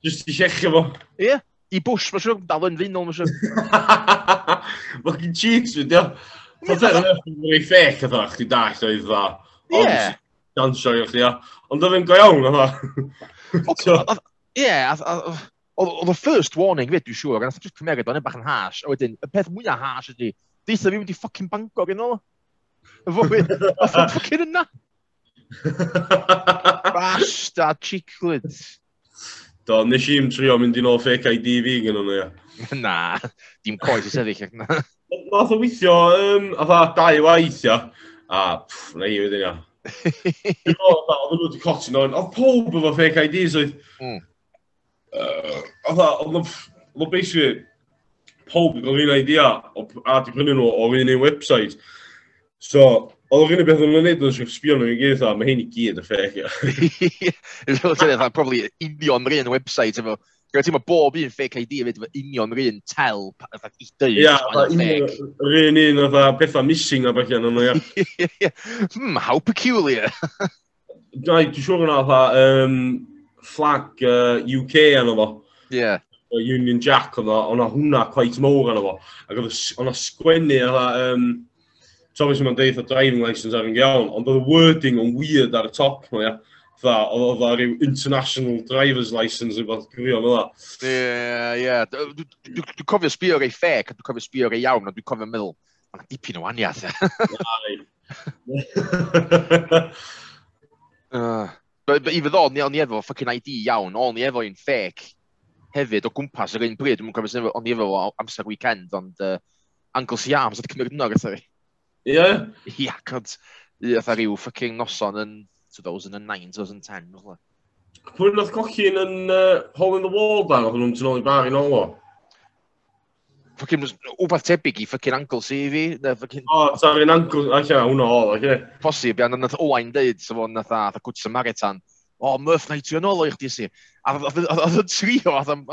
Jyst i chechio fo. Ie. I bwys, mae'n siwr, dal yn finol, mae'n siwr. Fucking cheeks, fyd, ia. Oedd e'n rhaid ffec, oedd o'ch ti dallt oedd dda. Ie. Dansio i o'ch ia. Ond oedd e'n go iawn, oedd o. Ie, Oedd y first warning fyd, dwi'n siŵr, gan oedd jyst cymeriad o'n bach yn hash, a wedyn, y peth mwyaf hash ydi, deitha fi i ffocin bangor yn ôl. Y fi, a o'n ffocin yna. Bastard chiclid. Do, nes i'n trio mynd i'n ôl fake ID fi gan nhw, ia. Na, dim coes i sefyll ac na. Nath o weithio, um, a dda, dau waith, ia. A, pff, na i wedyn, ia. Dwi'n meddwl, oedd nhw wedi cotyn o'n, oedd pob efo fake IDs, oedd. Hmm oedd o basically, pob yn gofyn idea o a di prynu nhw o'r un un website. So, oedd o'r unig beth o'n wneud yn sbio nhw i gyd, a mae hyn i gyd yn ffec, ia. Fel tynnu, dda, probably union rhan website efo. Gwyd ti'n ma bob un fake ID efo union rhan tel, dda, i dweud. Ia, yr un, un dda, bethau missing a bach iawn yna, ia. Hmm, how peculiar. Dai, dwi'n siŵr yna, dda, flag uh, UK yna fo. Yeah. Union Jack oedd o, o'na hwnna quite mowr yna fo. Ac oedd o'na sgwennu yna, um, Thomas yma'n deud o driving licence ar yn iawn, ond oedd y wording yn weird ar y top nhw, ia. Dda, oedd o rhyw international driver's license yn fath gwrio fel la. Ie, ie. Dwi'n cofio sbio rei ffec, dwi'n cofio sbio rei iawn, ond dwi'n cofio meddwl, mae'n dipyn o waniaeth. Ie. But, but even o'n i efo fucking ID iawn, o'n i efo un ffec hefyd o gwmpas yr un bryd. Dwi'n cofio o'n i efo amser weekend, ond uh, Uncle Siams oedd cymryd yno gyda fi. Ie? Ia, cod. Ia, fatha rhyw fucking noson yn 2009, 2010. Pwy'n oedd cochi'n yn uh, Hole in the Wall dan, oedd nhw'n tynol i bar i nôl o? ffocin, wbeth tebyg i ffocin ankle CV. Ffocin... O, oh, ta fi'n ankle, allan, hwnna o, allan. Posib, ia, nath Owain deud, sef o'n nath a Gwt Samaritan, o, oh, Murph na i trio nôl o i chdi si. A oedd yn trio, oedd yn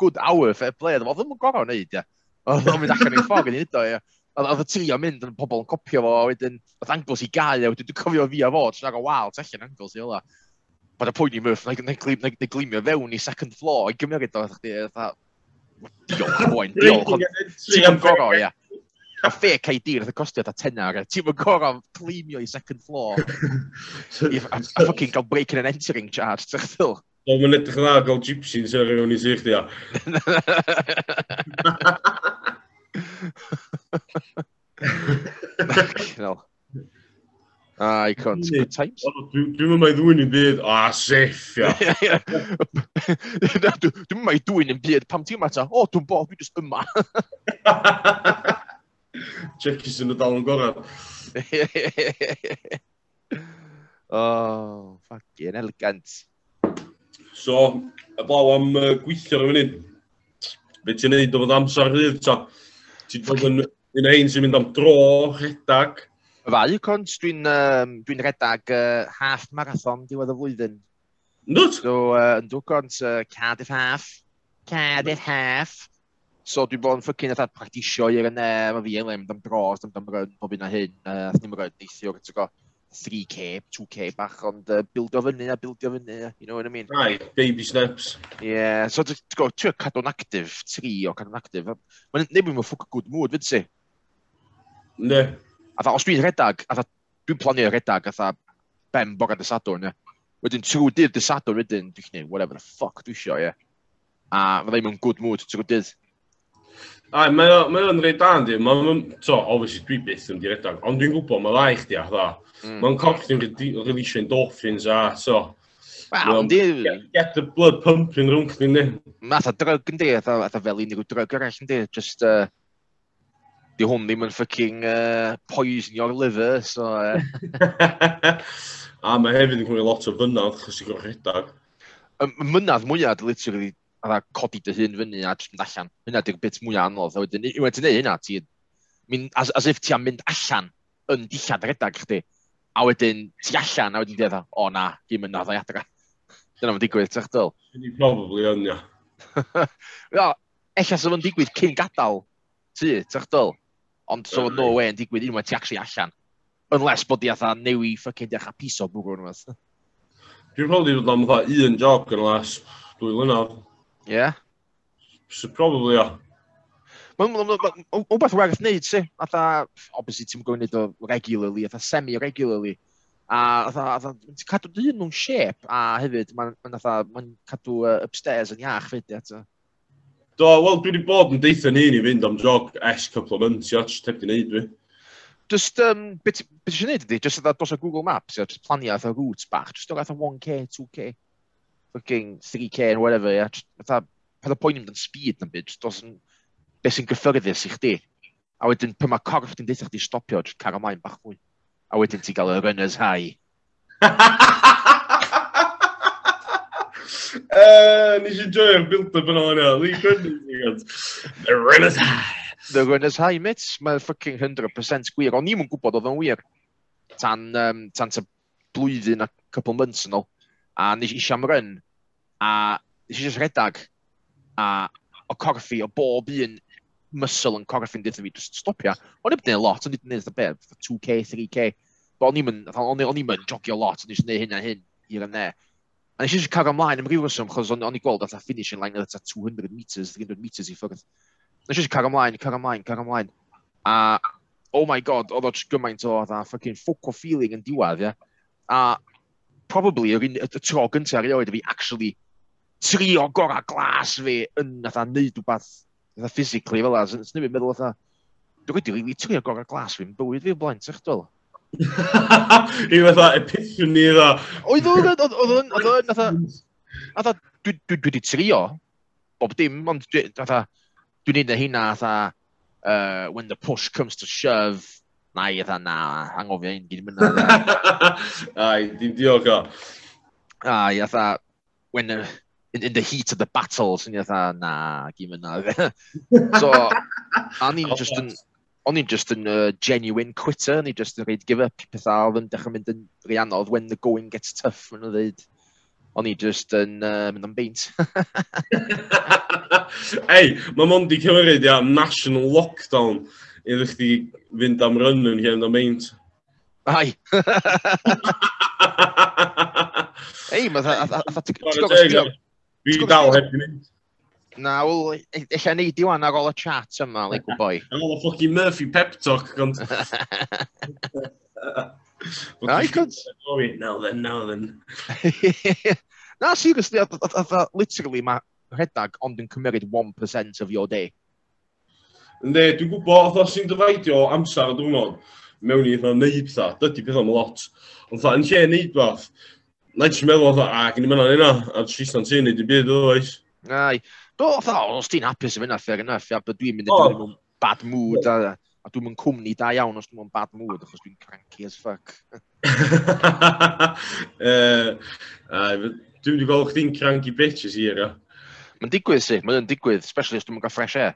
good hour, fair play, oedd yn gorau wneud, ia. Oedd yn mynd allan i'r ffog yn udo, ia. Oedd y trio mynd, yn pobl yn copio fo, wedyn, oedd angles i gael, a wedyn dwi'n cofio fi a fo, trwy'n agor wal, tellion angles i ola. Bod y pwynt i Murph, na i glimio fewn i second floor, i gymryd o, Diolch yn fwy'n, diolch yn... Ti'n yn goro, ia. A fe cael dir, oedd y costiad a tenar. Ti'n yn goro climio i second floor. a, a ffocin gael breaking and entering charge, ti'n chddil. Wel, mae'n edrych dda gael gypsy yn sy'n rhywun i sy'ch dia. Cynol. Ah, you can't. Good times. Dwi'n mynd mai ddwy'n yn byd, a seff, ia. Dwi'n mynd i ddwy'n yn byd, pam ti'n mata, o, dwi'n bo, dwi'n just yma. Checkies yn y dal yn gorau. oh, fucking elegant. So, y blaw am uh, gweithio ar y funud. Fe ti'n neud o fod amser rhydd, ta? Ti'n dod yn un ein sy'n mynd am dro, rhedag, Fau, Cons, dwi'n um, dwi redag uh, half marathon diwedd y flwyddyn. Nwt? So, uh, dwi'n Cons, uh, Cardiff half. Cardiff half. So, dwi'n bod yn ffocin atha practisio i'r yna, mae fi yn lemd am dros, am dam ryn, pob un a hyn. Uh, Ath ni'n ryn neithiwr, ti'n go, 3k, 2k bach, ond uh, bildio fyny a bildio fyny, you know what I mean? Right, baby steps. Yeah, so ti'n go, ti'n cadw'n actif, tri o cadw'n actif. Mae'n nebwyd mewn ffwc good mood, fyd si? Ne. A dda, os dwi'n redag, a dda, dwi'n planio redag, a dda, ben bog ar dy sadwrn, ie. Wedyn, trwy dydd dy sadwrn wedyn, dwi'n gwneud, whatever the fuck dwi isio, ie. A fydda i mewn good mood trwy dydd. Ai, mae o'n rhaid da, ynddi. Mae'n, to, obviously, dwi byth yn diredag, ond dwi'n gwybod, mae rai chdi, a dda. Mm. Mae'n yn release endorphins, a, so, Wel, yndi... Get, get the blood pumping rhwng chdi, yndi. Math o drug, yndi, a fel unig o drug arall, yndi. Just, uh, di hwn ddim yn ffucking uh, poison your liver, so... Uh. a mae hefyd yn cymryd lot o fynnad, chos i'n gwrdd rhedag. Y mynadd mwyaf, literally, a codi dy hun fyny a jyst mynd allan. Hynna di'r bit mwyaf anodd. A wedyn, i wedi gwneud hynna, ti, mynd, as, as if ti am mynd allan yn dillad redag chdi. A wedyn, ti allan, a wedyn dweud, o na, gym yn naddo i adra. Dyna mae'n digwydd, ti'ch dyl? Ni probably yn, ia. Ella sef yn digwydd cyn gadael ti, ti'ch dyl? Ond so, no way yn digwydd unwaith ti actually allan. Unless bod di atha newi ffycin dechrau piso bwgwr yn fath. Dwi'n probably bod am fatha un job yn las dwy lynaf. Ie? So probably ia. Mae'n wbeth werth wneud, si. Atha, obviously, ti'n gwneud o regularly, atha semi-regularly. A atha, ti'n cadw dyn nhw'n shape, a hefyd, mae'n ma ma cadw uh, upstairs yn iach fyd, atha. Do, wel, dwi wedi bod yn deitha ni i fynd am jog es couple o mynd, ia, jyst heb di wneud fi. Just, um, beth beth ti'n neud ydi? Just yna dos o Google Maps, ia, just planio atho routes bach, just o'r atho 1k, 2k, fucking 3k and whatever, ia, just atho, peth o poen yn speed na byd, just dos yn, beth sy'n gyffyrddus i chdi. A wedyn, pe mae corff di'n deitha chdi stopio, just car ymlaen bach mwy. A wedyn ti gael y runners high. Uh, nes i joio'r build-up yn o'n Lee Gwynnes. The Runners High. The Runners High, mate. Mae'n ffucking 100% gwir. O'n i'm yn gwybod oedd o'n wir. Tan, um, tan ta blwyddyn a couple months yn ôl. A nes i siam run. A nes i just redag. A o corffi, o bob un muscle yn corffi'n dweud fi, just stopia. O'n i'n gwneud lot, o'n i'n gwneud y beth, 2k, 3k. Ond o'n i'n jogio lot, o'n i'n gwneud hyn a hyn, i'r yna. A nes i eisiau cael ymlaen am rhywbeth reswm, chos o'n, on i gweld at a finishing line at 200 metres, 300 metres i ffwrdd. Nes i eisiau cael ymlaen, cael ymlaen, cael ymlaen. A, oh my god, oedd o'n gymaint o dda ffucking ffwc o feeling yn diwedd, ie. A probably yr un, y tro gyntaf erioed fi actually trio gorau glas fi yn atha neud rhywbeth atha physically fel as. Nes ni'n meddwl atha, dwi'n wedi rili trio gorau glas fi'n bywyd fi o blaen, ti'ch dweud? Rhyw fatha epiphany dda. Oedd o'n, oedd o'n, oedd o'n, oedd o'n, dwi wedi trio, bob dim, ond dwi'n neud y hynna, oedd uh, when the push comes to shove, na i eitha na, angofio un gyd mynd. Ai, dim diolch o. Ai, eitha, when the, in, in the heat of the battle, sy'n eitha na, gyd mynd na. so, a ni'n oh, just yn o'n i'n just yn uh, genuine quitter, o'n i'n just yn reid give up pethau oedd yn dechrau mynd yn rhiannodd when the going gets tough, maen dweud. O'n i just yn uh, mynd am beint. Ei, mae mond i cymryd ia, national lockdown iddo chdi fynd am rynnu yn hyn am beint. Ai. Ei, mae dda... Fi dal heb i mynd. Na, wel, eich ni di wan ar ôl y chat yma, like o boi. Ar ôl y ffocin Murphy pep talk, gond. Na, i gond. Now then, now then. Na, seriously, literally, mae rhedag ond yn cymryd 1% of your day. Ynddi, dwi'n gwybod, oedd os i'n dyfaidio amser y diwrnod, mewn i eitha neud pethau, dydy pethau am lot. Ond yn lle neud fath, na i ti'n meddwl, a gen i mynd o'n hynna, a tristan ti'n neud i byd, oes. Ai, Do, fatha, os ti'n hapus yn fyna, fair enough, ia, bod dwi'n mynd i oh. mewn bad mood, a, a dwi'n mynd cwmni da iawn os dwi'n mewn bad mood, achos dwi'n cranky as fuck. uh, dwi'n mynd i gweld chdi'n cranky bitches i era. Mae'n digwydd si, mae'n digwydd, especially os dwi'n mynd gael fresh air.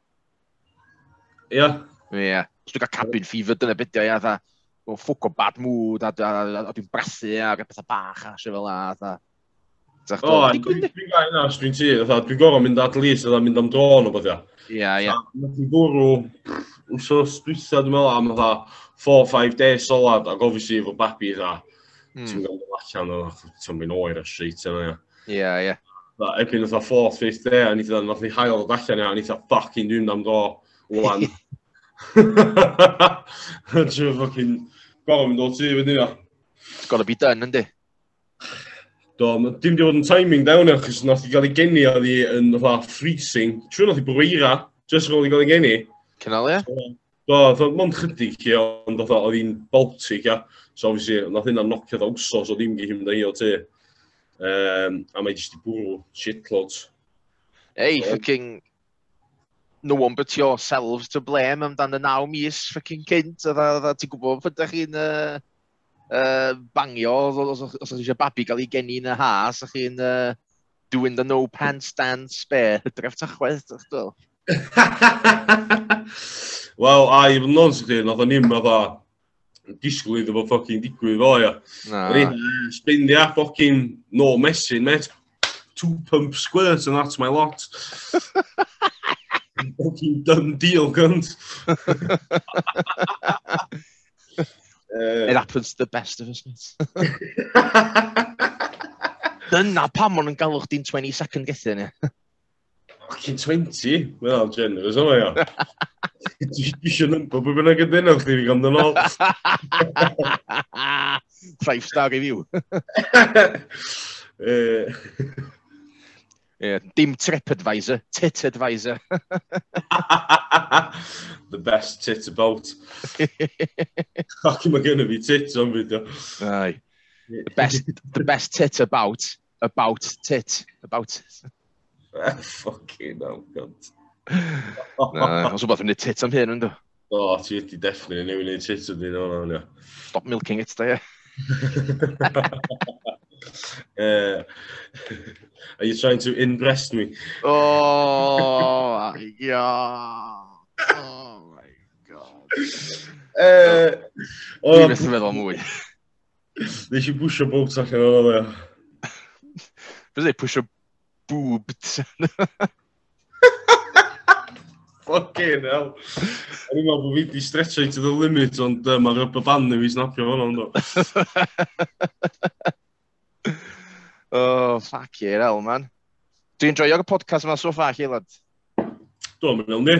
Ia. Yeah. Ie, yeah. os dwi'n cael cabin fever, dyna beth ia, dda, o'n ffwc o bad mood, a, a, a, a dwi'n brathu, e, a, a, a, a, a, a, a, a, a, O, dwi'n gael yna, dwi'n ti, dwi'n gorau mynd at least, dwi'n mynd am dron o beth Ia, ia. ia. Dwi'n bwrw, so stwytha dwi'n meddwl am 4-5 days solad, ac obviously efo babi dda, ti'n gael dod allan o, ti'n mynd oer a street yna. Ia, ia. Ebyn oedd 4th, 5th day, a nid oedd ni hael o allan ia, a nid oedd fucking dwi'n am dro, wwan. Dwi'n fucking gorau mynd o ti, wedyn ia. It's gotta be done, yndi? Do, dim di bod yn timing da hwnna, achos nath i gael ei geni a ddi yn fatha freezing. Trwy nath i bwyra, jyst roedd i gael ei geni. Cynalia? Do, do, mond chydig i ond oedd hi'n Baltic, ia. So, obviously, nath hynna nocio dda wso, so ddim gyd hymdda i o ti. Um, a mae jyst i bwrw shitloads. Ei, um, fucking... No one but yourselves to blame amdan y naw mis fucking cynt, a ti'n gwybod pwy da chi'n... Uh uh, bangio, os, os, os eisiau babi gael ei geni yn y ha, os ydych chi'n uh, doing the no pants dance spare, hydref tachwedd, ydych chi'n Wel, a i fod yn ons chi, nath o'n i'n fatha disgwyl iddo fo ffocin digwydd fo, ia. Spendia ffocin no messing, met. Two pump squirt and that's my lot. fucking done deal, gunt. Uh, it happens to the best of us, Dyna pam o'n yn galwch di'n 20 second gyda ni. Fucking 20? Mae'n generous o'n ia. Dwi eisiau nympo bod bynnag yn dynol chdi fi gan dyn. Five star review. Eh. Yeah, dim TripAdvisor, Tit Advisor. the best tit about. Fucking mae gen i fi tit o'n fideo. Aye. The best, the best tit about, about tit, about. Fucking hell, cunt. Na, os wbeth yn y tit am hyn, ynddo. O, oh, ti wedi definitely newid ei tit am hyn, o'n o'n Stop milking it, da, ie. Uh, are you trying to impress me? Oh, yeah. Oh, my God. Uh, oh, Dwi'n meddwl meddwl mwy. Nes i bwysio bob allan o'n ôl o. Fes i pwysio boob. Fucking hell. O'n i'n meddwl bod fi wedi stretching to the limit, ond uh, mae rubber band yn fi snapio fan o'n. Oh, fuck yeah, hell, man. Dwi'n joio'r podcast yma so far, chi, lad? Do, mae'n iawn, ni.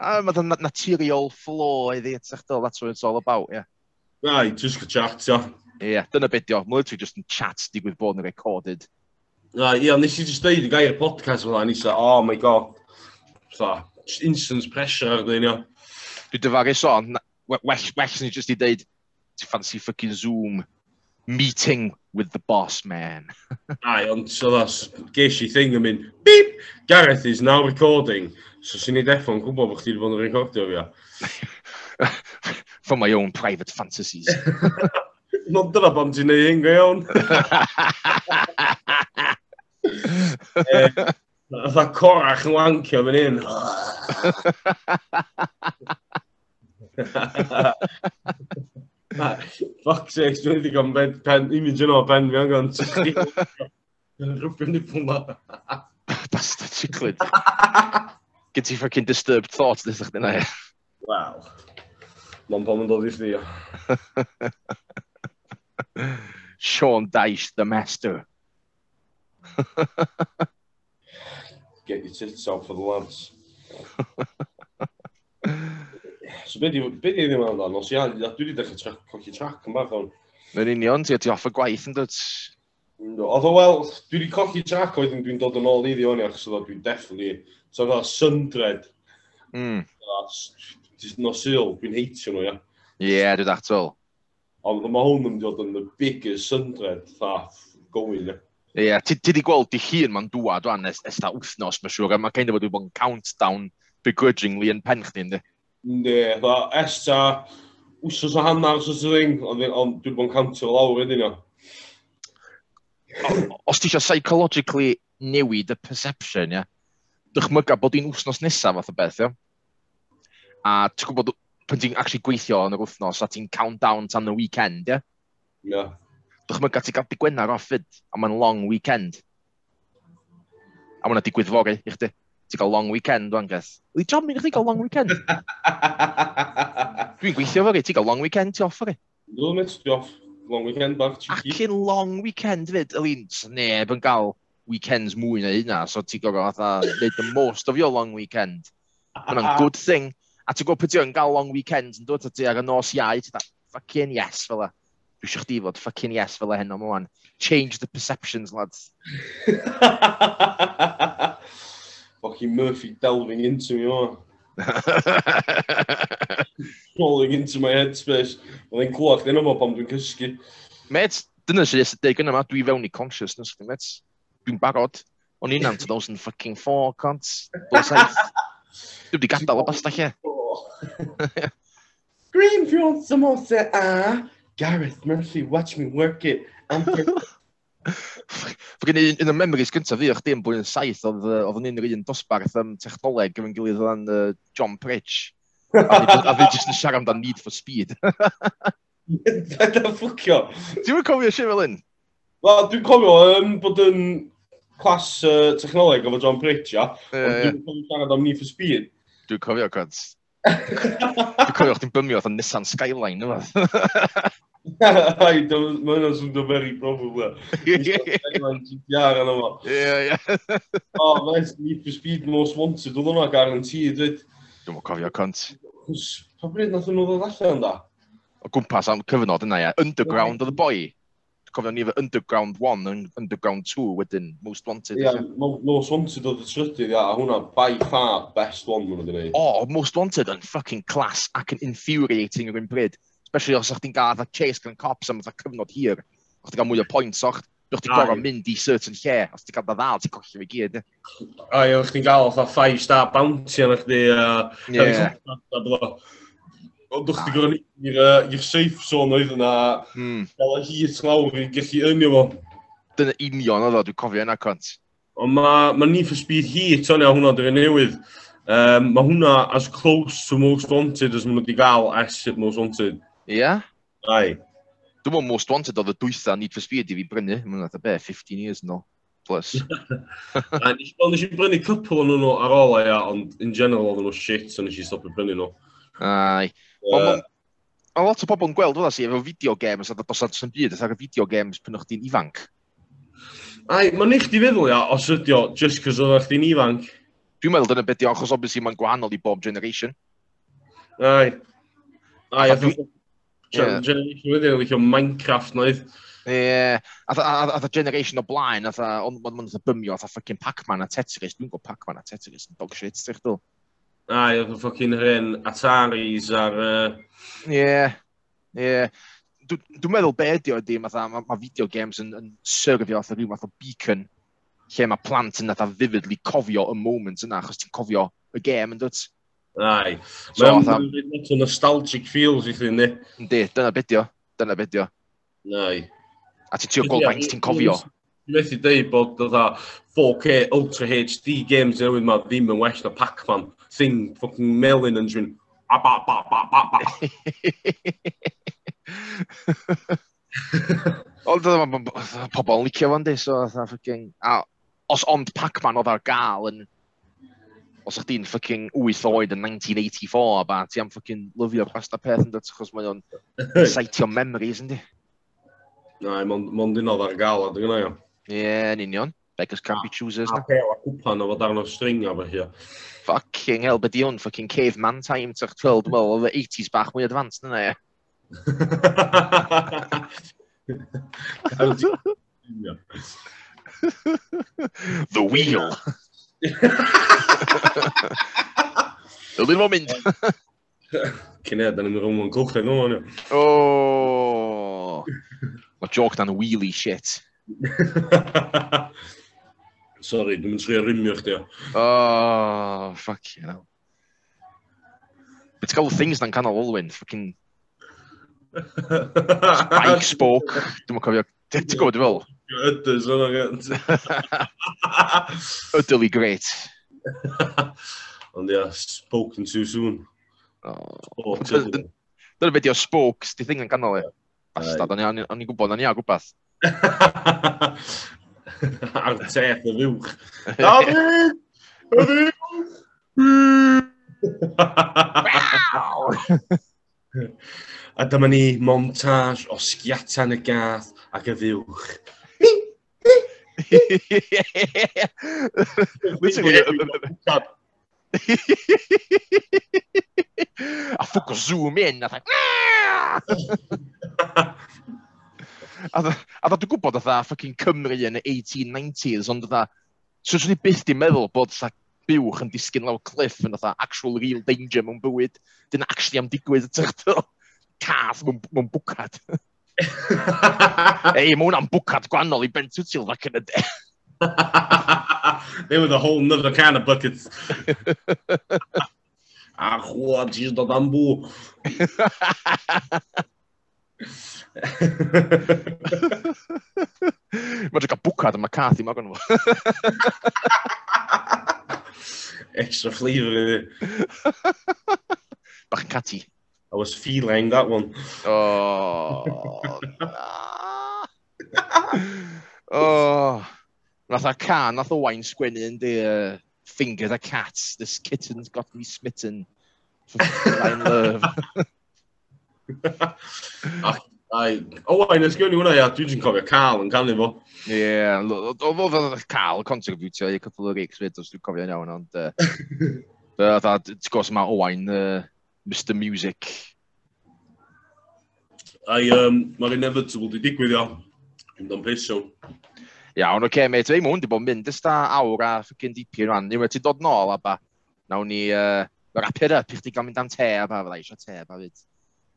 A mae'n na naturiol flow iddi, ydych chi'n that's what it's all about, yeah. Right, just go chat, ia. yeah, dyna beth di o. Mae'n literally just yn chat digwydd bod yn recorded. Na, ia, nes i just deud i gair podcast fel hynny, so, oh my god. So, instant pressure ar dyn, ia. Dwi dyfaru son, well, well, well, just i deud, ti fancy fucking Zoom meeting with the boss man. Aye, ond so that's geshy thing yn mynd, beep, Gareth is now recording. So sy'n ni deffon gwybod bod chdi wedi bod yn recordio fi. For my own private fantasies. Not dyna pam ti'n neud hyn go iawn. Eh, Fytha corach yn wancio fan hyn. Fuck sakes, dwi'n wedi ben, pen, image yn o ben fi angen, sy'ch chi? Yn. Bastard chiclid. Gyd ti fucking disturbed thoughts nes o'ch dyna. Wel, mae'n pam yn dod i chdi, o. Sean Dyche, the master. Get your tits out for the lads. So be di, be di ddim amdano? Os ia, dwi wedi dechrau colli trac yn bach o'n... Mae'n union, ti off y gwaith yn dod? Oedd o wel, dwi wedi cochi trac oedd dwi'n dod yn ôl i ddi o'n iach, so dwi'n definitely... So oedd o syndred. Mm. No syl, dwi'n heitio nhw, ia. Ie, yeah, dwi'n atol. Ond mae hwn yn dod yn the biggest syndred, tha, gywir, ia. Ie, yeah, ti wedi gweld di hun ma'n dŵad o'n ystod wythnos, mae'n siŵr, a mae'n kind of wedi bod yn countdown begrudgingly yn pen chdi, ynddi? Yndi, esta wsos o hannar sos of thing, ond dwi'n bod yn cantio lawr ydyn nhw. Os ti eisiau psychologically newid y perception, ia, dychmyga bod hi'n wsnos nesaf fath o beth, ia. A ti'n gwybod, pan ti'n actually gweithio yn yr wythnos, a ti'n count down tan y weekend, ia. Ia. Dychmyga ti'n cael digwennar off fyd, a mae'n long weekend. A mae'n digwydd fori i chdi ti gael long weekend o'n gys. Wy job mi chdi gael long weekend. Dwi'n gweithio fo ti gael long weekend, ti off o fi. Dwi'n mynd, ti off long weekend bach. Acin long weekend fyd, Elin, sneb yn gael weekends mwy na hynna, so ti gorfod fatha neud the most of your long weekend. Mae'n good thing. A ti'n gwybod pwy ti yn gael long weekend yn dod ti ar y nos iau, ti'n da, fucking yes fel e. Dwi eisiau chdi fod fucking yes fel e heno, mwan. Change the perceptions, lads. fucking Murphy delving into me, o'n. Falling into my headspace. Oedd e'n clywed chdi'n yma pam dwi'n cysgu. Met, dyna sydd eisiau deg yna, ma. Dwi fewn i consciousness, chdi, met. Dwi'n barod. O'n i'n 2004, cont. 2007. Dwi wedi gadael o basta lle. Greenfield samosa, ah. Gareth Murphy, watch me work it. I'm Fy gen i un o'r memories gyntaf fi o'ch dim bwy'n saith oedd o'n unrhyw un dosbarth am technoleg gyda'n gilydd o'n uh, John Pritch. a fi jyst yn siarad amdano Need for Speed. Dwi'n ffwcio. Ti'n mynd cofio si fel un? Wel, dwi'n cofio um, bod yn clas uh, technoleg efo John Pritch, ia. Yeah, dwi'n cofio siarad am Need for Speed. Dwi'n cofio, cod. dwi'n cofio chdi'n bymio oedd Nissan Skyline, yma. I don't, mae hwnna'n swndo very problem there. Mae'n GPR yna fo. Ie, ie. O, Need for Speed Most Wanted, oedd hwnna guaranteed, dweud. Dwi'n mwyn cofio cont. Pa bryd nath nhw ddod allan da? O gwmpas am cyfnod yna, ie. Underground oedd y boi. Dwi'n cofio ni efo Underground 1 yn Underground 2 wedyn, Most Wanted. Ie, yeah, Most Wanted oedd y trydydd, ia, a hwnna by far best one hwnna di O, Most Wanted yn fucking class ac yn infuriating yr un bryd especially os o'ch ti'n gael chase gan cops am cyfnod hir, o'ch ti'n cael mwy o points o'ch, Bych ti'n ah, gorau mynd i certain lle, os ti'n cael dy ddal, ti'n colli fe gyd. Ah, a ie, o'ch ti'n gael o'ch 5-star bounty yn eich di. Ond o'ch ti'n ah. gorfod i'r safe zone oedd yna, hmm. gael y hit lawr i gallu ynnu fo. Dyna union oedd o, dwi'n cofio yna cont. Ond mae ma Need for Speed Heat o'n iawn hwnna dwi'n newydd. Um, mae hwnna as close to Most Wanted as maen nhw wedi gael S at Most Wanted. Ia? Ai. Dwi'n mwyn Most Wanted oedd y dwytha Need for Speed i fi brynu, mae'n dda be, 15 years yn plus. a nes i brynu cwpl o'n nhw ar ôl ia, ond in general oedd nhw shit, so nes i stopio brynu nhw. Ai. Uh, Mae lot o bobl yn gweld hwnna si efo video games a dos at sy'n byd, ar y video games pan o'ch di'n ifanc. Ai, mae'n eich di feddwl ia, os ydi o, just cos oedd chdi'n ifanc. Dwi'n meddwl dyna beth i o, achos obviously mae'n gwahanol i bob generation. Ai. Ai, a dwi'n Generation wedi, oedd Minecraft noedd. Ie, a generation o blaen, a ond mae'n mynd bymio, a ffucking Pac-Man a Tetris, dwi'n gwybod Pac-Man a Tetris yn dog shit, sych dwi? Ai, oedd y ffocin hyn, Ataris ar... Ie, ie. Dwi'n meddwl be ydi o ydi, mae ma video games yn, yn syrfio oedd rhyw math o beacon lle mae plant yn natha vividly cofio y moment yna, achos ti'n cofio y gêm yn dod. Rai. Mae'n so, lot o nostalgic feels i chdi, ni. Yndi, dyna bedio. Dyna bedio. Nai. A ti trio Goldbanks, ti'n cofio? Dwi'n methu dweud bod dda 4K Ultra HD games newydd ma ddim yn well na Pac-Man. Thing, fucking melon yn dwi'n a ba ba ba ba ba. Ond oedd pobl yn licio fan di, so oedd fucking... A os ond Pac-Man oedd ar gael yn os ych chi'n ffucking 8 oed yn 1984 a ba, ti am ffucking lyfio past a peth yn dweud, achos mae o'n saitio memories, yndi? Na, mae'n ma dyn oedd ar gael, ydyn nhw, iawn. Ie, yn union. Beggars can't be ah, choosers. A pel a cwpan fod arno string a fe Fucking hell, beth i fucking caveman time, ti'ch 12, wel, oedd 80s bach mwy advanced yna, ie. The wheel! Dwi'n mynd mynd. Cynna, da ni'n rhwng o'n cwch yn o'n O! Mae joc dan wheelie shit. Sorry, dwi'n mynd trio rimio chdi o. Oh, fuck you know. Beth gael things na'n canol Olwyn, fucking... Spike spoke. Dwi'n cofio... Ti'n gwybod, dwi'n fel? Ydys, o'n o'n Utterly great. Ond ia, spoken too soon. Oh. Dyna beth i o spokes, di thing yn ganol e. Bastad, o'n i'n gwybod, o'n i'n gwybod. Ar teth y fiwch. David! David! A dyma ni montage o sgiata yn y gath ac y fiwch. Literally. ffwc o zoom in. a think, A dda dwi'n gwybod dda ffucking Cymru yn y 1890s, ond dda, swn i'n byth di meddwl bod dda buwch yn disgyn lawr cliff yn dda actual real danger mewn bywyd. Dyna actually am digwydd y tychdol. Cath mewn, mewn bwcad. Ei, mae hwnna'n bwcad gwannol i Ben Tutil fac yn y de. They were the whole nother can of buckets. a chwa, ti'n dod am bw. Mae'n cael bwcad yma cath i magon fo. Extra flavour i fi. Bach yn cati. I was feline that one. Oh, oh. Nath a can, nath o wain sgwennu yn di, uh, finger the cat, this kitten's got me smitten. Feline love. Ai, o wain, ys ysgwni hwnna, ia, dwi'n jyst cofio Carl yn canu fo. Ie, oedd oedd Carl contributio i couple o gigs fyd, os dwi'n cofio'n iawn, ond... Uh, Oedd a, ti'n gwrs, mae Owain, uh, Mr Music? Ai, um, mae'r inevitable di digwydd iawn. Yn dod pesio. Iawn, oce, okay, mate. Ei, mae hwn di bod yn mynd ysda awr a ffigyn dipyn rhan. Ni'n wedi dod nôl a ba. Nawn ni uh, rapid up i chdi gael mynd am te a ba. Fydda eisiau te a ba fyd.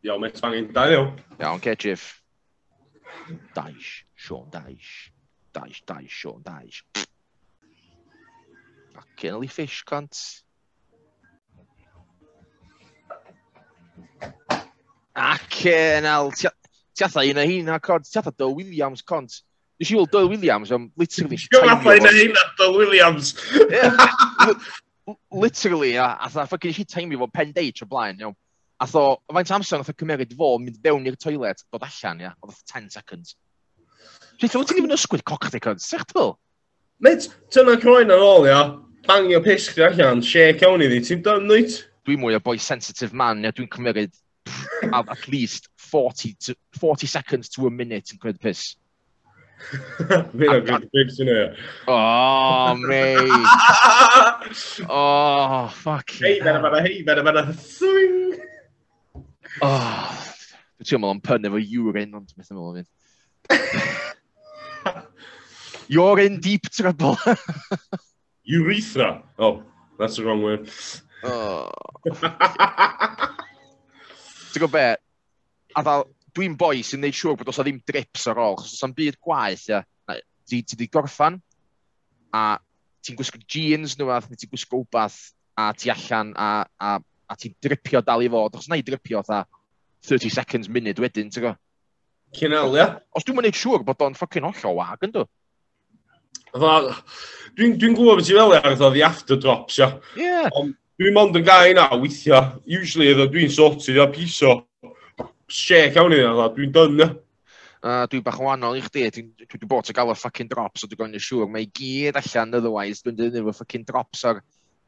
Iawn, mate. fangin. Da iawn. Iawn, ce, Jeff. Daish, Sean Daish. Daish, Daish, Sean Daish. Fucking only fish, cunt. Ac e, yn al, ti atha un o hyn a cont, ti atha Dyl Williams cont. Nes i weld Dyl Williams am literally... Nes atha un o hyn a Dyl Williams. Literally, a atha ffocin nes i taimio fo pen deit o blaen, iawn. A tho, faint amser nath o cymeriad fo mynd fewn i'r toilet, dod allan, ia, oedd 10 seconds. Rhaid, ti'n ddim yn ysgwyd coc chdi, cynt, sech ti'n Mate, tyna croen ar ôl, ia, bangio piss chdi allan, shake awn i ddi, ti'n done, Dwi'n mwy o boi sensitive man, ia, dwi'n cymeryd have at least 40 to 40 seconds to a minute in Credit Piss. Mira, Credit Piss, innit? Oh, mate. oh, fuck. Hey, better, better, hey, better, better. Swing. Oh, between my pen, there were you were in on Smith and Morgan. You're in deep trouble. Urethra. Oh, that's the wrong word. Oh. ti'n gwybod be, a ddal, dwi'n boi sy'n neud siŵr bod os o ddim drips ar ôl, chos os o'n byd gwaith, ia, na, ti, ti di gorffan, a ti'n gwisgo jeans nhw, a ti'n gwisgo wbath, a ti allan, a, a, a ti'n dripio dal i fod, os na i dripio, tha, 30 seconds, munud wedyn, ti'n go? Cynal, ia. Os dwi'n mynd siŵr bod o'n ffocin hollol wag, ynddo? Dwi'n dwi gwybod beth i fel ar ddodd i after drops, ia. Yeah. Ond Dwi'n mond yn gael na weithio. Usually ydw dwi'n sortio a piso. Shake awn i na, dwi'n done. Uh, dwi'n bach wahanol i chdi, dwi'n dwi, dwi bod yn gael y ffucking drops, so dwi'n gwneud siŵr. Mae i gyd allan, otherwise, dwi'n dweud efo ffucking drops ar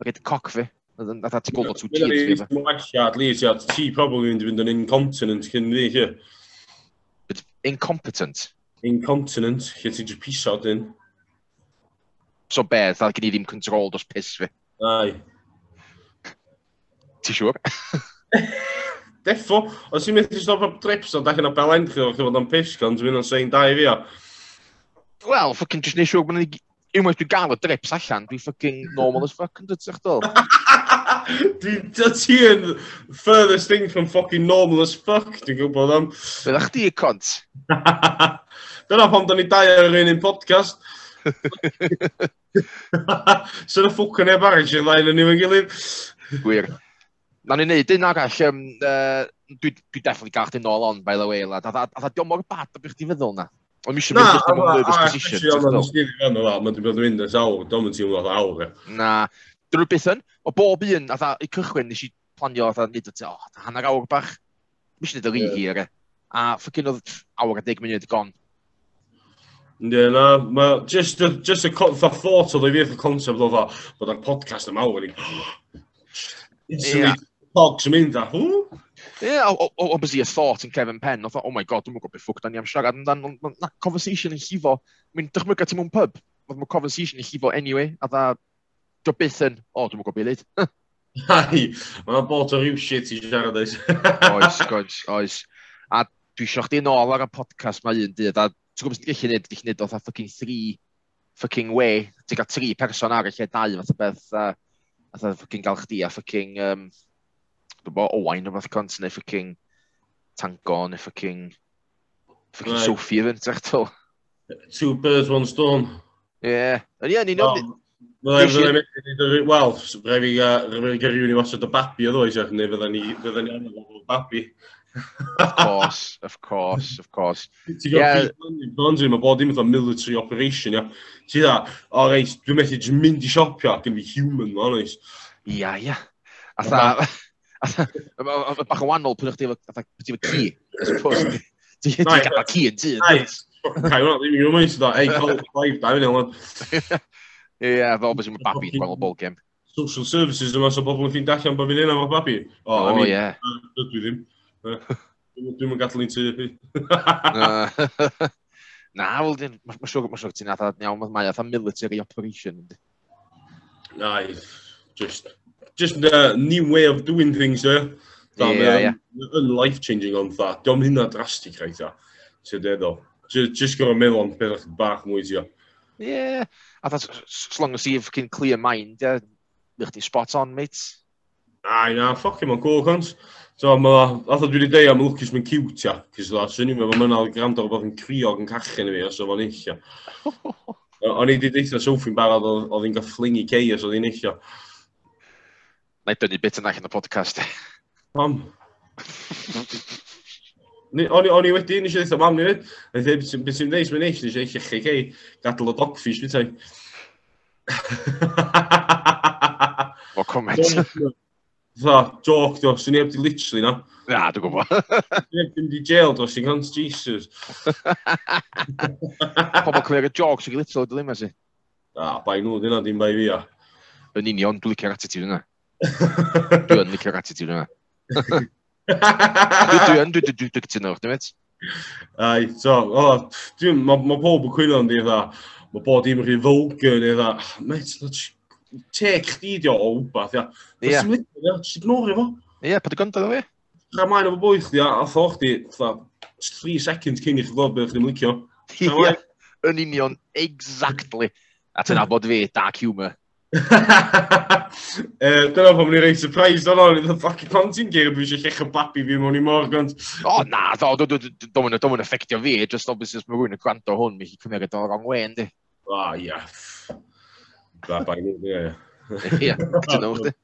rhaid coc fi. Nath ti gwybod trwy gyd fi. Mae'n allan, at least, ia, ti probably yn fynd yn incontinent cyn ddi, chi. Incompetent? Incontinent, lle ti'n just piso dyn. So beth, dda gen i ddim control dros piss fi. Ai ti siwr? Defo, os i'n methu stop ar trips o dachan o Belen chi o'ch fod o'n pisgon, dwi'n o'n sein dau fi o. Wel, ffocin, jyst neud siwr bod ni... Unwaith dwi'n gael y drips allan, dwi'n ffocin normal as fuck yn dydych do. Dwi'n ti yn furthest thing from fucking normal as fuck, dwi'n gwybod am. Fydda chdi y cont. Dyna pam da ni dau ar yr un podcast. Sy'n y ffwc yn ebarach sy'n lai'n yn ni'n gilydd. Gwir. Na ni'n neud un arall, um, uh, dwi, dwi definitely gael chdi nôl on, by the way, lad. A dda diolch mor bad o bych ti feddwl na. O'n mi eisiau mynd yn nervous position. Na, o'n mi yn Mae'n dwi bod yn mynd yn sawr, dwi'n mynd i'n awr. Na, dwi'n rhywbeth beth yn, o bob un, a dda, i cychwyn nes i planio, a dda, nid o te, hanner awr bach, mi eisiau neud y rhi hir, a ffocin oedd awr a deg munud gon. Ie, na, ma, just, just a, the thought o ddo'i fi y concept o dda, bod ar podcast am awr, Instantly. bog yn mynd a hw? Ie, obviously a thought yn Kevin Penn, oedd, oh my god, dwi'n gwybod beth ffwc da ni am siarad amdan, na conversation yn llifo, mi'n dychmyg at mewn pub, oedd mae conversation yn llifo anyway, a dda, do byth yn, o, dwi'n gwybod beth lyd. Hai, mae'n bod o rhyw shit i siarad oes. oes, oes, oes. A dwi eisiau chdi nôl ar y podcast mae un dydd, a ti'n gwybod beth sy'n gallu neud, ti'n gwneud oedd fucking three fucking way, ti'n cael tri person ar y lle dau fath o beth, a, a fucking gael chdi a fucking um, gwybod, o wain o fath cont, neu ffucking tango, neu ffucking, ffucking right. Sophie yn to. Two birds, one stone. Ie. Yeah. Ie, ni'n Wel, rhaid fi gyrru ni wasod o babi o ddweud, neu fydda ni angen o babi. of course, of course, of course. Ti'n gwybod, yeah. Blunden, mae bod dim fatha military operation, ia. Ti dda, o reis, dwi'n methu jyst mynd i siopio ac yn fi human, o reis. Ia, ia. A tha, bach yn wannol pan chdi efo ci. Ti'n gael ci yn tŷ. Cai hwnna, ddim yn gwybod mae'n ei, cael o'r da, fi'n elon. Ie, fel bys sy'n babi yn gwahanol bol game. Social services yma, so bobl yn ffyn allan bod fi'n un o'r babi. O, ie. Dwi ddim. Dwi'n yn gadw i'n tu. Na, wel, mae'n siwr, mae'n siwr, ti'n atha'n iawn, mae'n atha'n military operation. Na, just just a new way of doing things eh? there. Da, yeah, um, yeah. Yn life-changing ond dda. Diolch hynna drastig rhaid dda. Ti'n dedo. Just, just gorau meddwl am pethau bach mwy ti. o. Ie. A that's, as long as you've can clear mind, yeah, bych ti spot on, mate. Ai na, ffoc i ma'n cool, cons. So, ma, atho dwi wedi dweud am Lucas mae'n cute, ia. Cys da, sy'n ni'n meddwl mae'n gwrando o bod yn criog yn cachu ni, fi, os o'n eich, ia. O'n i wedi deitha Sophie'n barod oedd hi'n gael flingi cei os oedd hi'n eich, ia. Na i dynnu bit yn allan y podcast. Mam. O'n i wedi, nes i ddeitha mam ni fyd. E, beth sy'n neis, mae'n neis, nes i eich eich eich gadael o dogfish fi tai. O comment. Tha, joke, do, sy'n neb di literally na. Na, dwi'n gwybod. Neb di jail do, sy'n gans Jesus. Pobl cymryd y joc sy'n literally, dwi'n ddim esi. Na, ah, bai nhw, dyna, dim bai fi o. Yn union, dwi'n licio'r attitude yna. Dwi'n licio'r attitude yna. Dwi dwi'n dwi'n dwi'n cytuno, dwi'n met? Ai, so, o, dwi'n, mae pob yn cwyno yn di, dda, mae bod dim rhy fwlgar, neu dda, met, te chdi di o o wbath, ia. Ie. Ti'n ignore fo? Ie, pa dy gynta fi? Rha maen o fo bwyth, ia, a tho chdi, dda, 3 seconds cyn i chi ddod beth chdi'n licio. Ie, yn union, exactly. A ti'n abod fi, dark humour. uh, dyna pam ni'n rei surprise o'n o'n i'n ffocin pan ti'n geir bwys eich eich babi fi mewn i Morgans. O na, ddo, dwi'n dwi'n effeictio fi, just obviously os mae rhywun yn gwrando hwn, mi chi cymryd o'r wrong way, ynddi. O, ia. Ba, ba, ia. Ia, dyn nhw, di.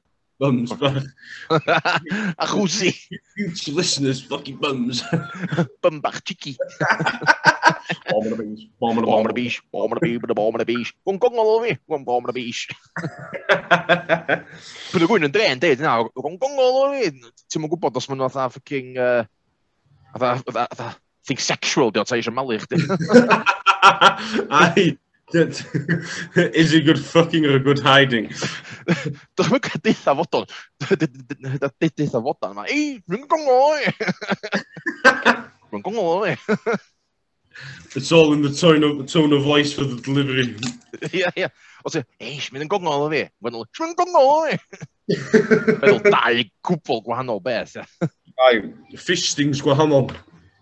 Bums, bach. A chwsi. Future listeners, fucking bums. Bum bach cheeky. Bomb on the beach. Bomb on the, bomb on the beach. Bomb on the beach. Bomb on the beach. Gwyn gwyn ôl fi. Gwyn bomb on the beach. Bydd y gwyn yn dren, dweud yna. Gwyn gwyn ôl fi. Ti'n mwyn gwybod os maen nhw atha ffucking... Atha, atha, thing sexual, diolch ta eisiau malu chdi. Ai, Is he good fucking or a good hiding? Dwi'n mynd cael deitha fodon. Deitha fodon yma. Ei, rwy'n gongol i! Rwy'n gongol i! It's all in the tone of, tone of voice for the delivery. Ie, ie. O ti, eis, mynd yn gongol o fi. Wedyn, mynd yn gongol o fi. Meddwl, dau cwbl gwahanol beth. Dau, fistings gwahanol.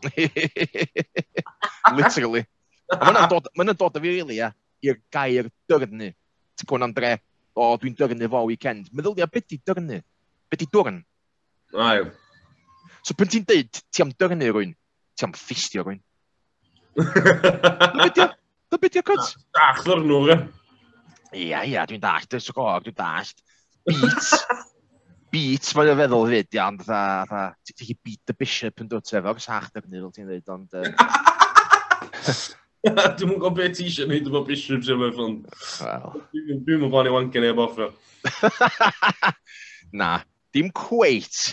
Literally. Mae'n dod, ma dod o fi, really, ia, i'r gair dyrnu. Ti'n gwneud Andre, o, dwi'n dyrnu fo weekend. Meddwl, ia, beth di dyrnu? Beth di dwrn? Aio. So, pan ti'n dweud, ti am dyrnu rwy'n, ti am ffistio rwy'n. Dy beth yw'r cwt? Dach ddwr nhw, ge. Ia, ia, dwi'n dallt, dwi'n sgog, dwi'n dallt. Beats. Beats, mae'n feddwl fyd, ia, ond dda, ti'n chi beat the bishop yn dod sef, o'r sach defnydd fel ti'n dweud, ond... Dwi'n mwyn gwybod beth ti eisiau gwneud efo bishop sef efo Wel. Dwi'n mwyn blaen i wanken efo offro. Na, dim cweit.